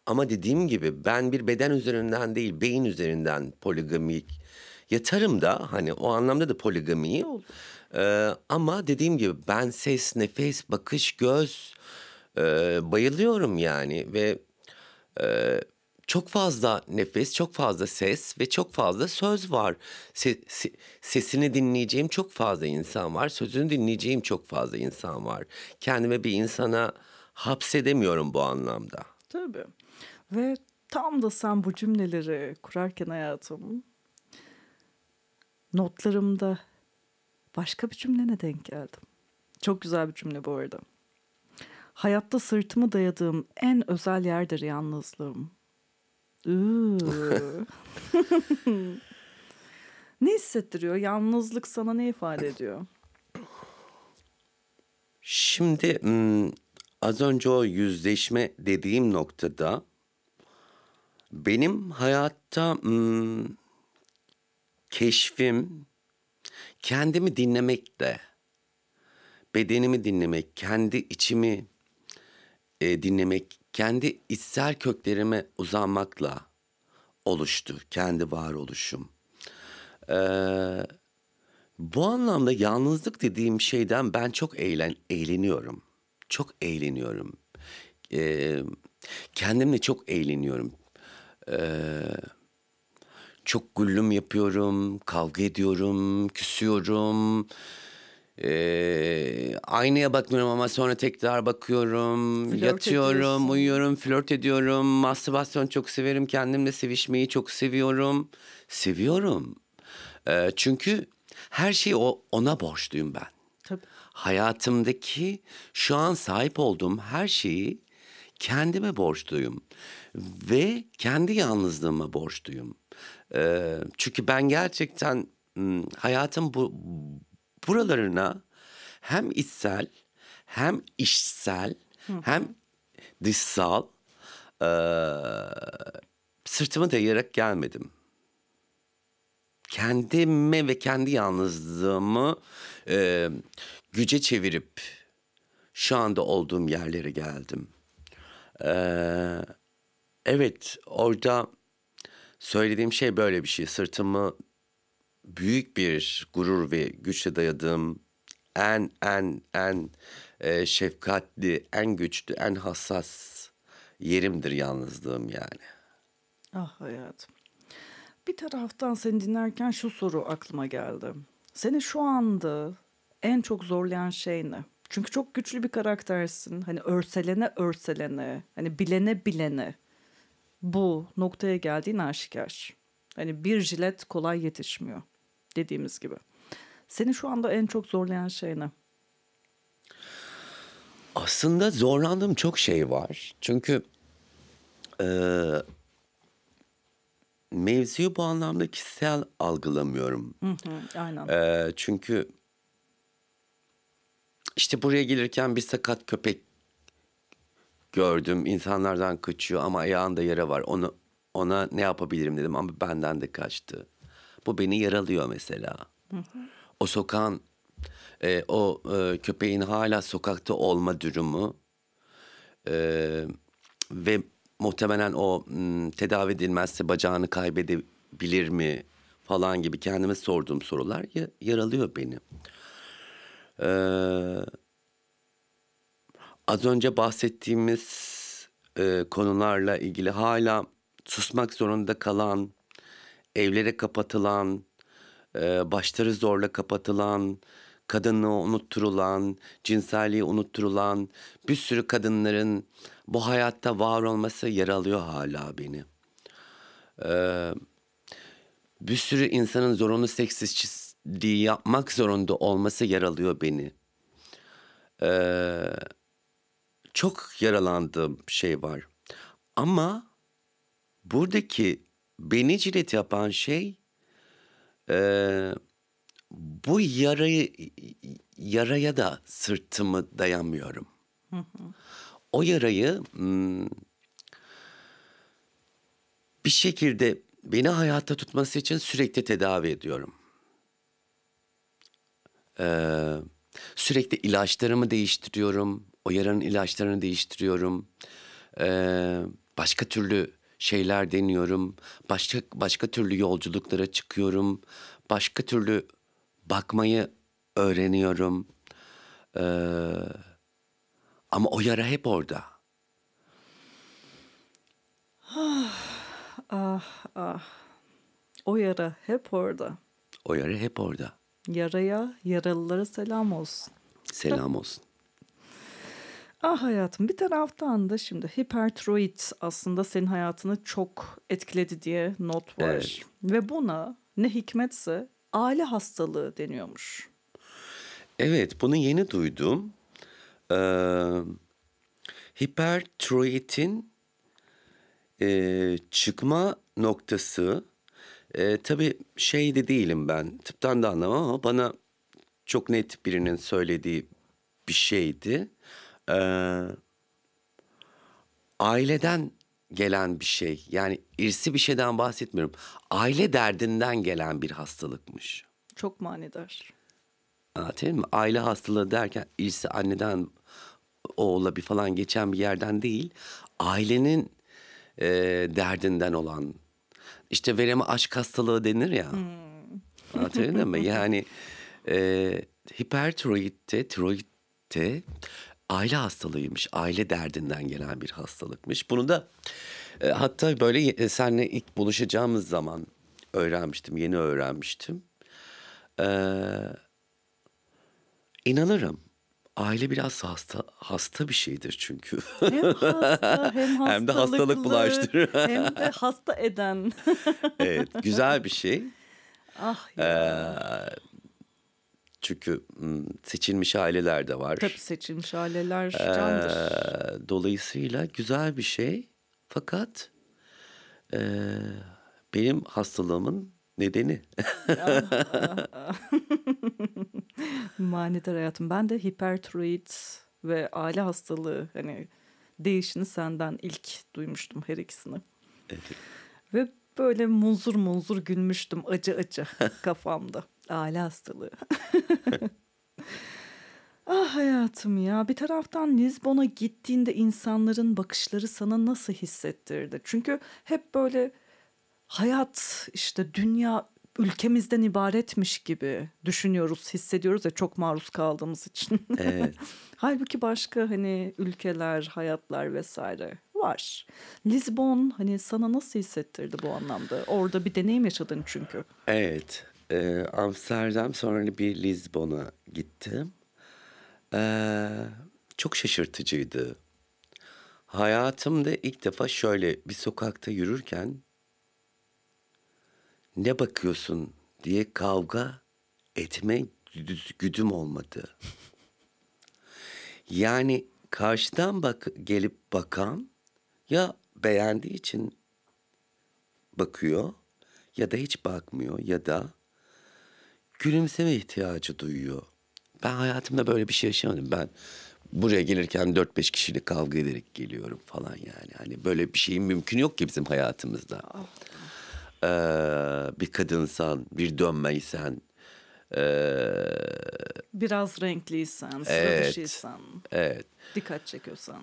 ama dediğim gibi ben bir beden üzerinden değil beyin üzerinden poligamik yatarım da hani o anlamda da poligamiyim. Olur. Ee, ama dediğim gibi ben ses, nefes, bakış, göz e, bayılıyorum yani ve e, çok fazla nefes, çok fazla ses ve çok fazla söz var. Se- se- sesini dinleyeceğim çok fazla insan var, sözünü dinleyeceğim çok fazla insan var. Kendime bir insana hapsedemiyorum bu anlamda. Tabii. Ve tam da sen bu cümleleri kurarken hayatım notlarımda başka bir cümlene denk geldim. Çok güzel bir cümle bu arada. Hayatta sırtımı dayadığım en özel yerdir yalnızlığım. Ne hissettiriyor? Yalnızlık sana ne ifade ediyor? Şimdi az önce o yüzleşme dediğim noktada benim hayatta keşfim kendimi dinlemekle, bedenimi dinlemek, kendi içimi e, dinlemek kendi içsel köklerime uzanmakla oluştu kendi varoluşum. Ee, bu anlamda yalnızlık dediğim şeyden ben çok eğlen, eğleniyorum. Çok eğleniyorum. Ee, kendimle çok eğleniyorum. Ee, çok güllüm yapıyorum, kavga ediyorum, küsüyorum. Ee, aynaya bakmıyorum ama sonra tekrar bakıyorum. Flört yatıyorum, ediyorsun. uyuyorum, flört ediyorum. Mastürbasyon çok severim. Kendimle sevişmeyi çok seviyorum. Seviyorum. Ee, çünkü her şeyi o, ona borçluyum ben. Tabii. Hayatımdaki şu an sahip olduğum her şeyi kendime borçluyum. Ve kendi yalnızlığıma borçluyum. Ee, çünkü ben gerçekten hayatım bu buralarına hem içsel hem işsel hem dışsal eee, sırtımı dayayarak gelmedim. Kendime ve kendi yalnızlığımı eee, güce çevirip şu anda olduğum yerlere geldim. Eee, evet orada söylediğim şey böyle bir şey. Sırtımı büyük bir gurur ve güçle dayadığım en en en e, şefkatli, en güçlü, en hassas yerimdir yalnızlığım yani. Ah hayatım. Bir taraftan seni dinlerken şu soru aklıma geldi. Seni şu anda en çok zorlayan şey ne? Çünkü çok güçlü bir karaktersin. Hani örselene örselene, hani bilene bilene bu noktaya geldiğin aşikar. Hani bir jilet kolay yetişmiyor dediğimiz gibi. Seni şu anda en çok zorlayan şey ne? Aslında zorlandığım çok şey var. Çünkü e, mevzuyu bu anlamda kişisel algılamıyorum. Hı hı, aynen. E, çünkü işte buraya gelirken bir sakat köpek gördüm. İnsanlardan kaçıyor ama ayağında yara var. Onu ona ne yapabilirim dedim ama benden de kaçtı. Bu beni yaralıyor mesela. O sokağın e, o e, köpeğin hala sokakta olma durumu e, ve muhtemelen o m, tedavi edilmezse bacağını kaybedebilir mi falan gibi kendime sorduğum sorular ya- yaralıyor beni. Ee, az önce bahsettiğimiz e, konularla ilgili hala susmak zorunda kalan, evlere kapatılan, e, başları zorla kapatılan, kadınlığı unutturulan, cinselliği unutturulan bir sürü kadınların bu hayatta var olması yaralıyor hala beni. Ee, bir sürü insanın zorunlu seks işçiliği yapmak zorunda olması yaralıyor beni. Ee, çok yaralandığım şey var. Ama buradaki beni cilet yapan şey e, bu yarayı yaraya da sırtımı dayamıyorum. O yarayı hmm, bir şekilde beni hayatta tutması için sürekli tedavi ediyorum. Ee, sürekli ilaçlarımı değiştiriyorum. O yaranın ilaçlarını değiştiriyorum. Ee, başka türlü şeyler deniyorum. Başka başka türlü yolculuklara çıkıyorum. Başka türlü bakmayı öğreniyorum. Ee, ama o yara hep orada. Ah ah. O yara hep orada. O yara hep orada. Yaraya, yaralılara selam olsun. Selam olsun. Ah hayatım bir taraftan da şimdi hipertiroid aslında senin hayatını çok etkiledi diye not var. Evet. Ve buna ne hikmetse aile hastalığı deniyormuş. Evet, bunu yeni duydum. Ee, hipertiroidin e, çıkma noktası e, tabii şey de değilim ben tıptan da anlamam ama bana çok net birinin söylediği bir şeydi. Ee, aileden gelen bir şey yani irsi bir şeyden bahsetmiyorum. Aile derdinden gelen bir hastalıkmış. Çok manidar. Anlatayım mı? Aile hastalığı derken irsi anneden oğula bir falan geçen bir yerden değil. ailenin e, derdinden olan işte vereme aşk hastalığı denir ya. Anlatabildim mi? Yani e, hipertiroidte, tiroidte aile hastalığıymış. Aile derdinden gelen bir hastalıkmış. Bunu da e, hatta böyle e, seninle ilk buluşacağımız zaman öğrenmiştim. Yeni öğrenmiştim. Ee, inanırım. Aile biraz hasta hasta bir şeydir çünkü. Hem hasta hem. Hem de hastalık bulaştırır. hem de hasta eden. evet, güzel bir şey. ah Ee, ya. Çünkü seçilmiş aileler de var. Tabii seçilmiş aileler candır. Ee, dolayısıyla güzel bir şey. Fakat e, benim hastalığımın nedeni. Manidar hayatım. Ben de hipertiroid ve aile hastalığı hani değişini senden ilk duymuştum her ikisini. Ve böyle munzur munzur gülmüştüm acı acı kafamda. Aile hastalığı. ah hayatım ya bir taraftan Lizbon'a gittiğinde insanların bakışları sana nasıl hissettirdi? Çünkü hep böyle hayat işte dünya ülkemizden ibaretmiş gibi düşünüyoruz, hissediyoruz ya çok maruz kaldığımız için. Evet. Halbuki başka hani ülkeler, hayatlar vesaire var. Lisbon hani sana nasıl hissettirdi bu anlamda? Orada bir deneyim yaşadın çünkü. Evet. E, Amsterdam sonra bir Lizbon'a gittim. Ee, çok şaşırtıcıydı. Hayatımda ilk defa şöyle bir sokakta yürürken ne bakıyorsun diye kavga etme güdü- güdüm olmadı. Yani karşıdan bak gelip bakan ya beğendiği için bakıyor ya da hiç bakmıyor ya da gülümseme ihtiyacı duyuyor. Ben hayatımda böyle bir şey yaşamadım. Ben buraya gelirken 4-5 kişiyle kavga ederek geliyorum falan yani. Hani böyle bir şeyin mümkün yok ki bizim hayatımızda. Ee, bir kadınsan, bir dönmeysen, ee, Biraz renkliysen, sıra Evet. dışıysan, evet. dikkat çekiyorsan.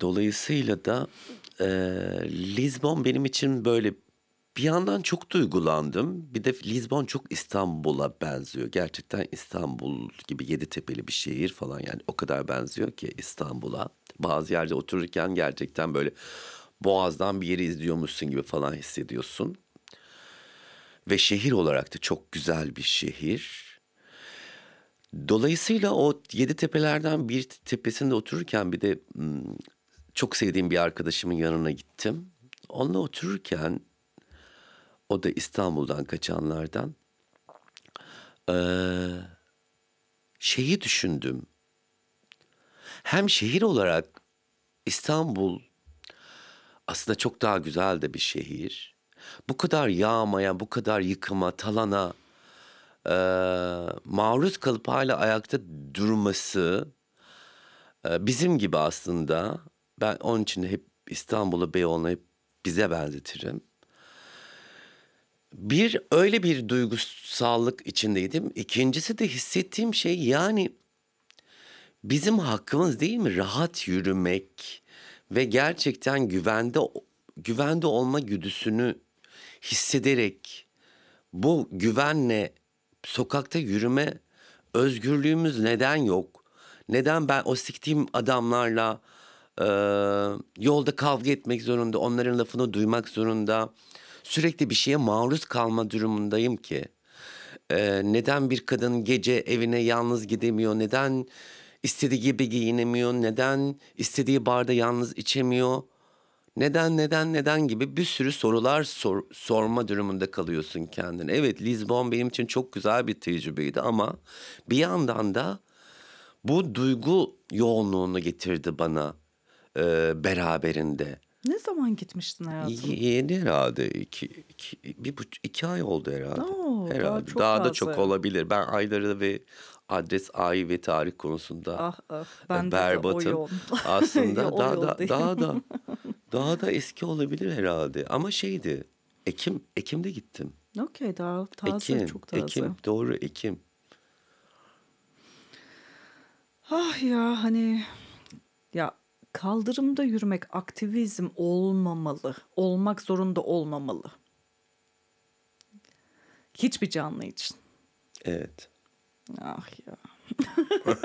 Dolayısıyla da e, Lizbon benim için böyle bir yandan çok duygulandım. Bir de Lizbon çok İstanbul'a benziyor. Gerçekten İstanbul gibi yedi tepeli bir şehir falan yani o kadar benziyor ki İstanbul'a. Bazı yerde otururken gerçekten böyle boğazdan bir yeri izliyormuşsun gibi falan hissediyorsun. Ve şehir olarak da çok güzel bir şehir. Dolayısıyla o yedi tepelerden bir tepesinde otururken bir de hmm, çok sevdiğim bir arkadaşımın yanına gittim. Onunla otururken o da İstanbul'dan kaçanlardan eee, şeyi düşündüm. Hem şehir olarak İstanbul aslında çok daha güzel de bir şehir. Bu kadar yağmaya, bu kadar yıkıma, talana eee, maruz kalıp hala ayakta durması e, bizim gibi aslında. Ben onun için hep İstanbul'u, Beyoğlu'nu hep bize benzetirim. Bir öyle bir duygusallık içindeydim. İkincisi de hissettiğim şey yani bizim hakkımız değil mi rahat yürümek ve gerçekten güvende güvende olma güdüsünü hissederek bu güvenle sokakta yürüme özgürlüğümüz neden yok? Neden ben o siktiğim adamlarla e, yolda kavga etmek zorunda, onların lafını duymak zorunda, sürekli bir şeye maruz kalma durumundayım ki? E, neden bir kadın gece evine yalnız gidemiyor? Neden istediği gibi giyinemiyor? Neden istediği barda yalnız içemiyor? Neden neden neden gibi bir sürü sorular sor- sorma durumunda kalıyorsun kendine. Evet Lisbon benim için çok güzel bir tecrübeydi ama bir yandan da bu duygu yoğunluğunu getirdi bana e, beraberinde. Ne zaman gitmiştin hayatım? Yeni herhalde iki, iki, bir buçuk, iki ay oldu herhalde. Oo, daha herhalde. çok Daha, da çok olabilir. Ben ayları ve adres, ay ve tarih konusunda Ah ah e, o berbatım. Aslında daha da daha da daha da eski olabilir herhalde. Ama şeydi. Ekim Ekim'de gittim. Okey daha taze Ekim, çok taze. Ekim doğru Ekim. Ah ya hani ya kaldırımda yürümek aktivizm olmamalı. Olmak zorunda olmamalı. Hiçbir canlı için. Evet. Ah ya.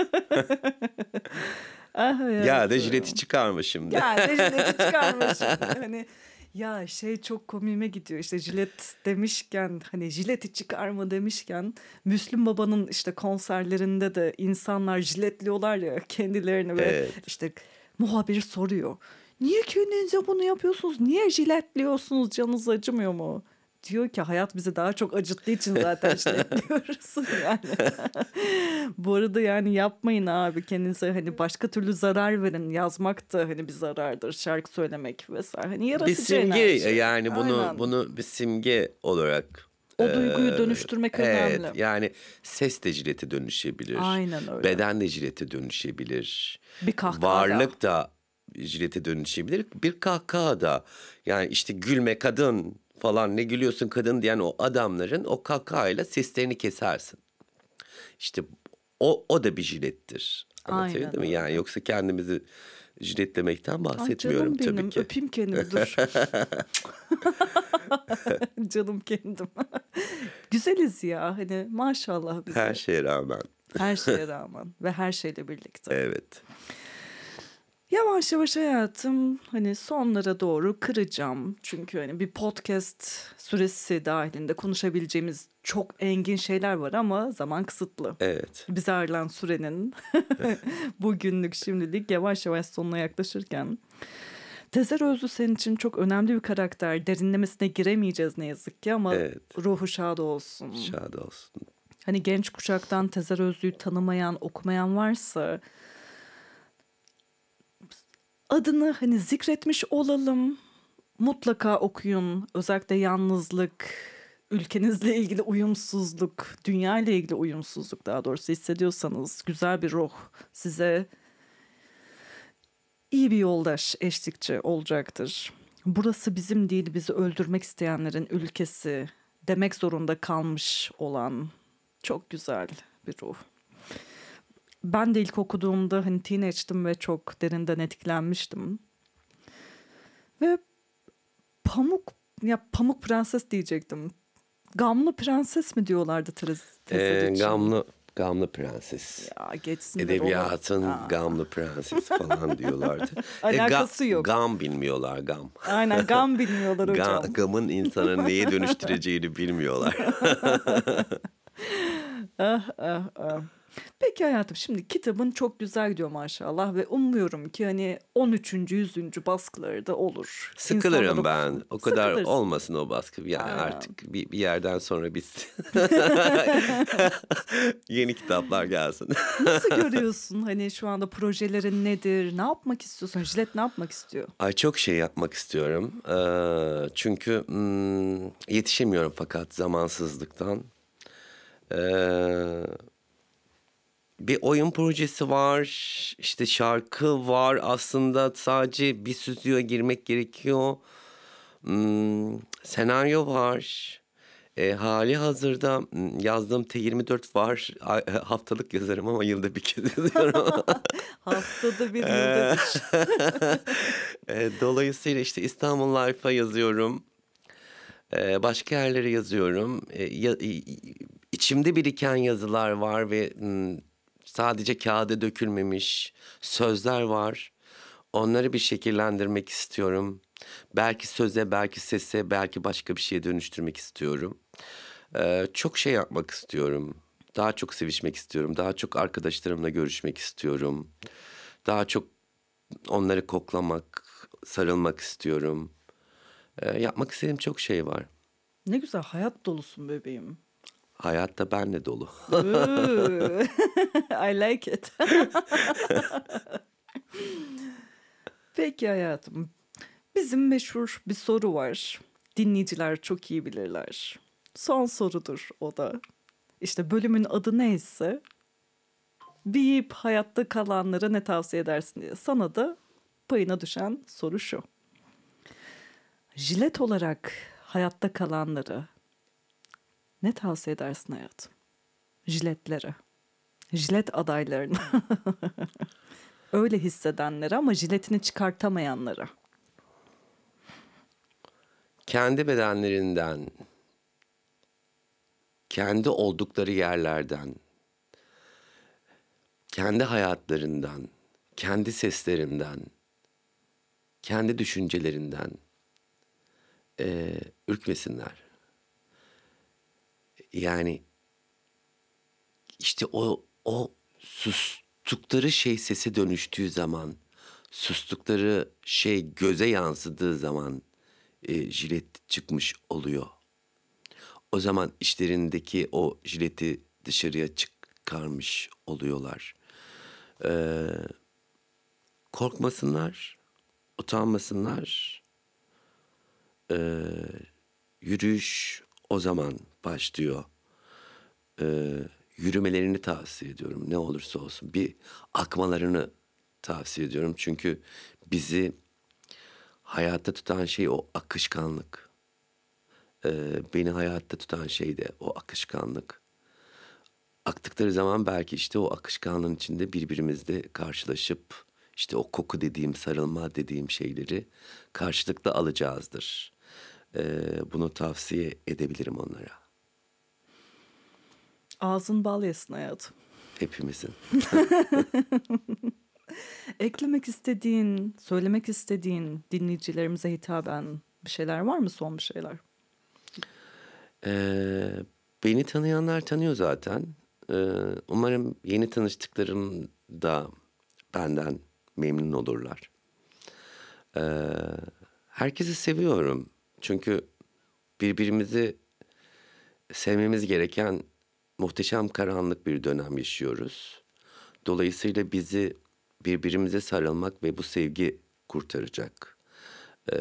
ah Ya hayatım. da jileti çıkarma şimdi. Ya ne jileti çıkarmış. hani ya şey çok komiğime gidiyor işte jilet demişken hani jileti çıkarma demişken Müslüm Baba'nın işte konserlerinde de insanlar jiletliyorlar ya kendilerini ve Evet. işte muhabir soruyor. Niye kendinize bunu yapıyorsunuz? Niye jiletliyorsunuz? Canınız acımıyor mu? Diyor ki hayat bizi daha çok acıttığı için zaten jiletliyoruz yani. Bu arada yani yapmayın abi kendinize hani başka türlü zarar verin. Yazmak da hani bir zarardır. Şarkı söylemek vesaire. Hani bir yaratıcı simge enerji. yani bunu Aynen. bunu bir simge olarak O duyguyu dönüştürmek evet, önemli. yani ses de jilete dönüşebilir. Aynen öyle. Beden de jilete dönüşebilir. Bir kahkaha Varlık da jilete dönüşebilir. Bir kahkaha da yani işte gülme kadın falan ne gülüyorsun kadın diyen o adamların o kahkahayla seslerini kesersin. İşte o, o da bir jilettir. Anlatabildim Aynen mi? öyle. Yani yoksa kendimizi jiletlemekten Ay bahsetmiyorum canım benim. tabii ki. Öpeyim kendimi dur. canım kendim. Güzeliz ya hani maşallah bize. Her şeye rağmen. Her şeye rağmen ve her şeyle birlikte. Evet. Yavaş yavaş hayatım hani sonlara doğru kıracağım. Çünkü hani bir podcast süresi dahilinde konuşabileceğimiz çok engin şeyler var ama zaman kısıtlı. Evet. Bize ayrılan sürenin bugünlük şimdilik yavaş yavaş sonuna yaklaşırken Tezer Özlü senin için çok önemli bir karakter. Derinlemesine giremeyeceğiz ne yazık ki ama Evet. ruhu şad olsun. Şad olsun. Hani genç kuşaktan Tezer Özlü'yü tanımayan, okumayan varsa adını hani zikretmiş olalım. Mutlaka okuyun. Özellikle yalnızlık, ülkenizle ilgili uyumsuzluk, dünya ile ilgili uyumsuzluk daha doğrusu hissediyorsanız güzel bir ruh size iyi bir yoldaş, eşlikçi olacaktır. Burası bizim değil, bizi öldürmek isteyenlerin ülkesi demek zorunda kalmış olan çok güzel bir ruh. Ben de ilk okuduğumda hani teenage'dim ve çok derinden etkilenmiştim. Ve Pamuk, ya Pamuk Prenses diyecektim. Gamlı Prenses mi diyorlardı Tezer Ee, için? gamlı gamlı prenses. Ya geçsin de Edebiyatın Aa. gamlı prenses falan diyorlardı. Alakası yok. Gam bilmiyorlar gam. Aynen gam bilmiyorlar hocam. Ga- gamın insanı neye dönüştüreceğini bilmiyorlar. Ah, ah, ah. Peki hayatım şimdi kitabın çok güzel gidiyor maşallah ve umuyorum ki hani 13. 100. baskıları da olur. Sıkılırım İnsanlar ben. O kadar Sıkılırsın. olmasın o baskı. Yani Aynen. artık bir, bir yerden sonra biz yeni kitaplar gelsin. Nasıl görüyorsun hani şu anda projelerin nedir? Ne yapmak istiyorsun? Jilet ne yapmak istiyor? Ay çok şey yapmak istiyorum. Ee, çünkü hmm, yetişemiyorum fakat zamansızlıktan. Ee, bir oyun projesi var. işte şarkı var. Aslında sadece bir stüdyoya girmek gerekiyor. Hmm, senaryo var. E, hali hazırda hmm, yazdığım T24 var. Haftalık yazarım ama yılda bir kez yazıyorum. Haftada bir yılda bir. E, dolayısıyla işte İstanbul Life'a yazıyorum. E, başka yerlere yazıyorum. E, ya- içimde biriken yazılar var ve mm, sadece kağıda dökülmemiş sözler var. Onları bir şekillendirmek istiyorum. Belki söze, belki sese, belki başka bir şeye dönüştürmek istiyorum. E, çok şey yapmak istiyorum. Daha çok sevişmek istiyorum. Daha çok arkadaşlarımla görüşmek istiyorum. Daha çok onları koklamak, sarılmak istiyorum. Ee, yapmak istediğim çok şey var. Ne güzel hayat dolusun bebeğim. Hayatta benle dolu. I like it. Peki hayatım. Bizim meşhur bir soru var. Dinleyiciler çok iyi bilirler. Son sorudur o da. İşte bölümün adı neyse biyip hayatta kalanlara ne tavsiye edersin diye. Sana da payına düşen soru şu. Jilet olarak hayatta kalanlara ne tavsiye edersin hayatım? Jiletlere. Jilet adaylarına. Öyle hissedenlere ama jiletini çıkartamayanlara. Kendi bedenlerinden, kendi oldukları yerlerden, kendi hayatlarından, kendi seslerinden, kendi düşüncelerinden e, ürkmesinler. Yani işte o o sustukları şey sese dönüştüğü zaman, sustukları şey göze yansıdığı zaman e, jilet çıkmış oluyor. O zaman işlerindeki o jileti dışarıya çıkarmış oluyorlar. Ee, korkmasınlar, utanmasınlar. Ee, yürüyüş o zaman başlıyor. Ee, yürümelerini tavsiye ediyorum ne olursa olsun. Bir akmalarını tavsiye ediyorum. Çünkü bizi hayatta tutan şey o akışkanlık. Ee, beni hayatta tutan şey de o akışkanlık. Aktıkları zaman belki işte o akışkanlığın içinde birbirimizle karşılaşıp işte o koku dediğim, sarılma dediğim şeyleri karşılıklı alacağızdır. Ee, bunu tavsiye edebilirim onlara. Ağzın bal yesin hayatım. Hepimizin. Eklemek istediğin, söylemek istediğin dinleyicilerimize hitaben bir şeyler var mı son bir şeyler? Ee, beni tanıyanlar tanıyor zaten. Ee, umarım yeni tanıştıklarım da benden memnun olurlar. Ee, herkesi seviyorum. Çünkü birbirimizi sevmemiz gereken muhteşem karanlık bir dönem yaşıyoruz. Dolayısıyla bizi birbirimize sarılmak ve bu sevgi kurtaracak. Ee,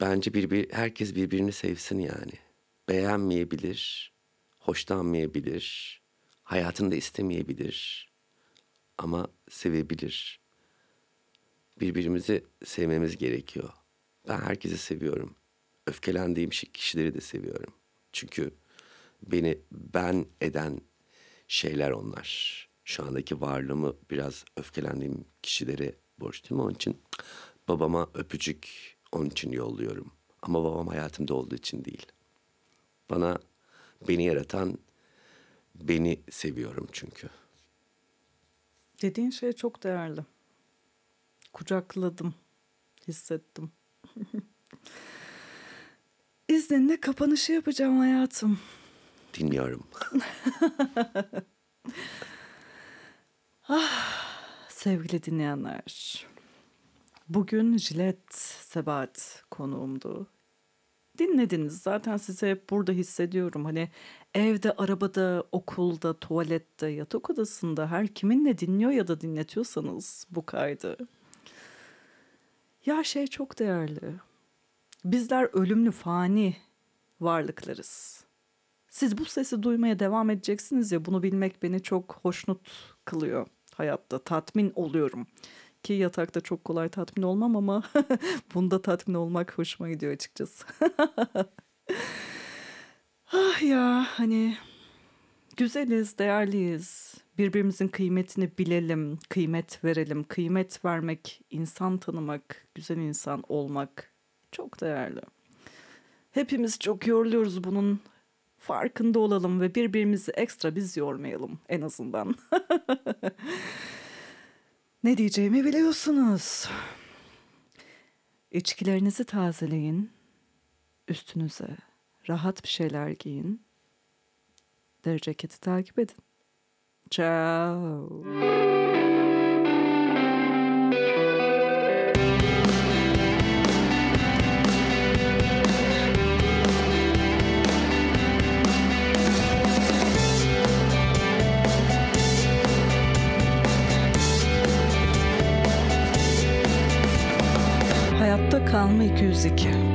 bence birbir, herkes birbirini sevsin yani. Beğenmeyebilir, hoşlanmayabilir, hayatında istemeyebilir ama sevebilir. Birbirimizi sevmemiz gerekiyor. Ben herkesi seviyorum. Öfkelendiğim kişileri de seviyorum. Çünkü beni ben eden şeyler onlar. Şu andaki varlığımı biraz öfkelendiğim kişilere borçluyum. Onun için babama öpücük onun için yolluyorum. Ama babam hayatımda olduğu için değil. Bana beni yaratan beni seviyorum çünkü. Dediğin şey çok değerli. Kucakladım, hissettim. İzninle kapanışı yapacağım hayatım. Dinliyorum. ah, sevgili dinleyenler. Bugün Jilet Sebat konuğumdu. Dinlediniz zaten size hep burada hissediyorum. Hani evde, arabada, okulda, tuvalette, yatak odasında her kiminle dinliyor ya da dinletiyorsanız bu kaydı. Ya şey çok değerli. Bizler ölümlü fani varlıklarız. Siz bu sesi duymaya devam edeceksiniz ya bunu bilmek beni çok hoşnut kılıyor hayatta. Tatmin oluyorum. Ki yatakta çok kolay tatmin olmam ama bunda tatmin olmak hoşuma gidiyor açıkçası. ah ya hani güzeliz, değerliyiz. Birbirimizin kıymetini bilelim, kıymet verelim. Kıymet vermek, insan tanımak, güzel insan olmak çok değerli. Hepimiz çok yoruluyoruz bunun farkında olalım ve birbirimizi ekstra biz yormayalım en azından. ne diyeceğimi biliyorsunuz. İçkilerinizi tazeleyin. Üstünüze rahat bir şeyler giyin. Deri ceketi takip edin. Ciao. Hayatta Kalma 202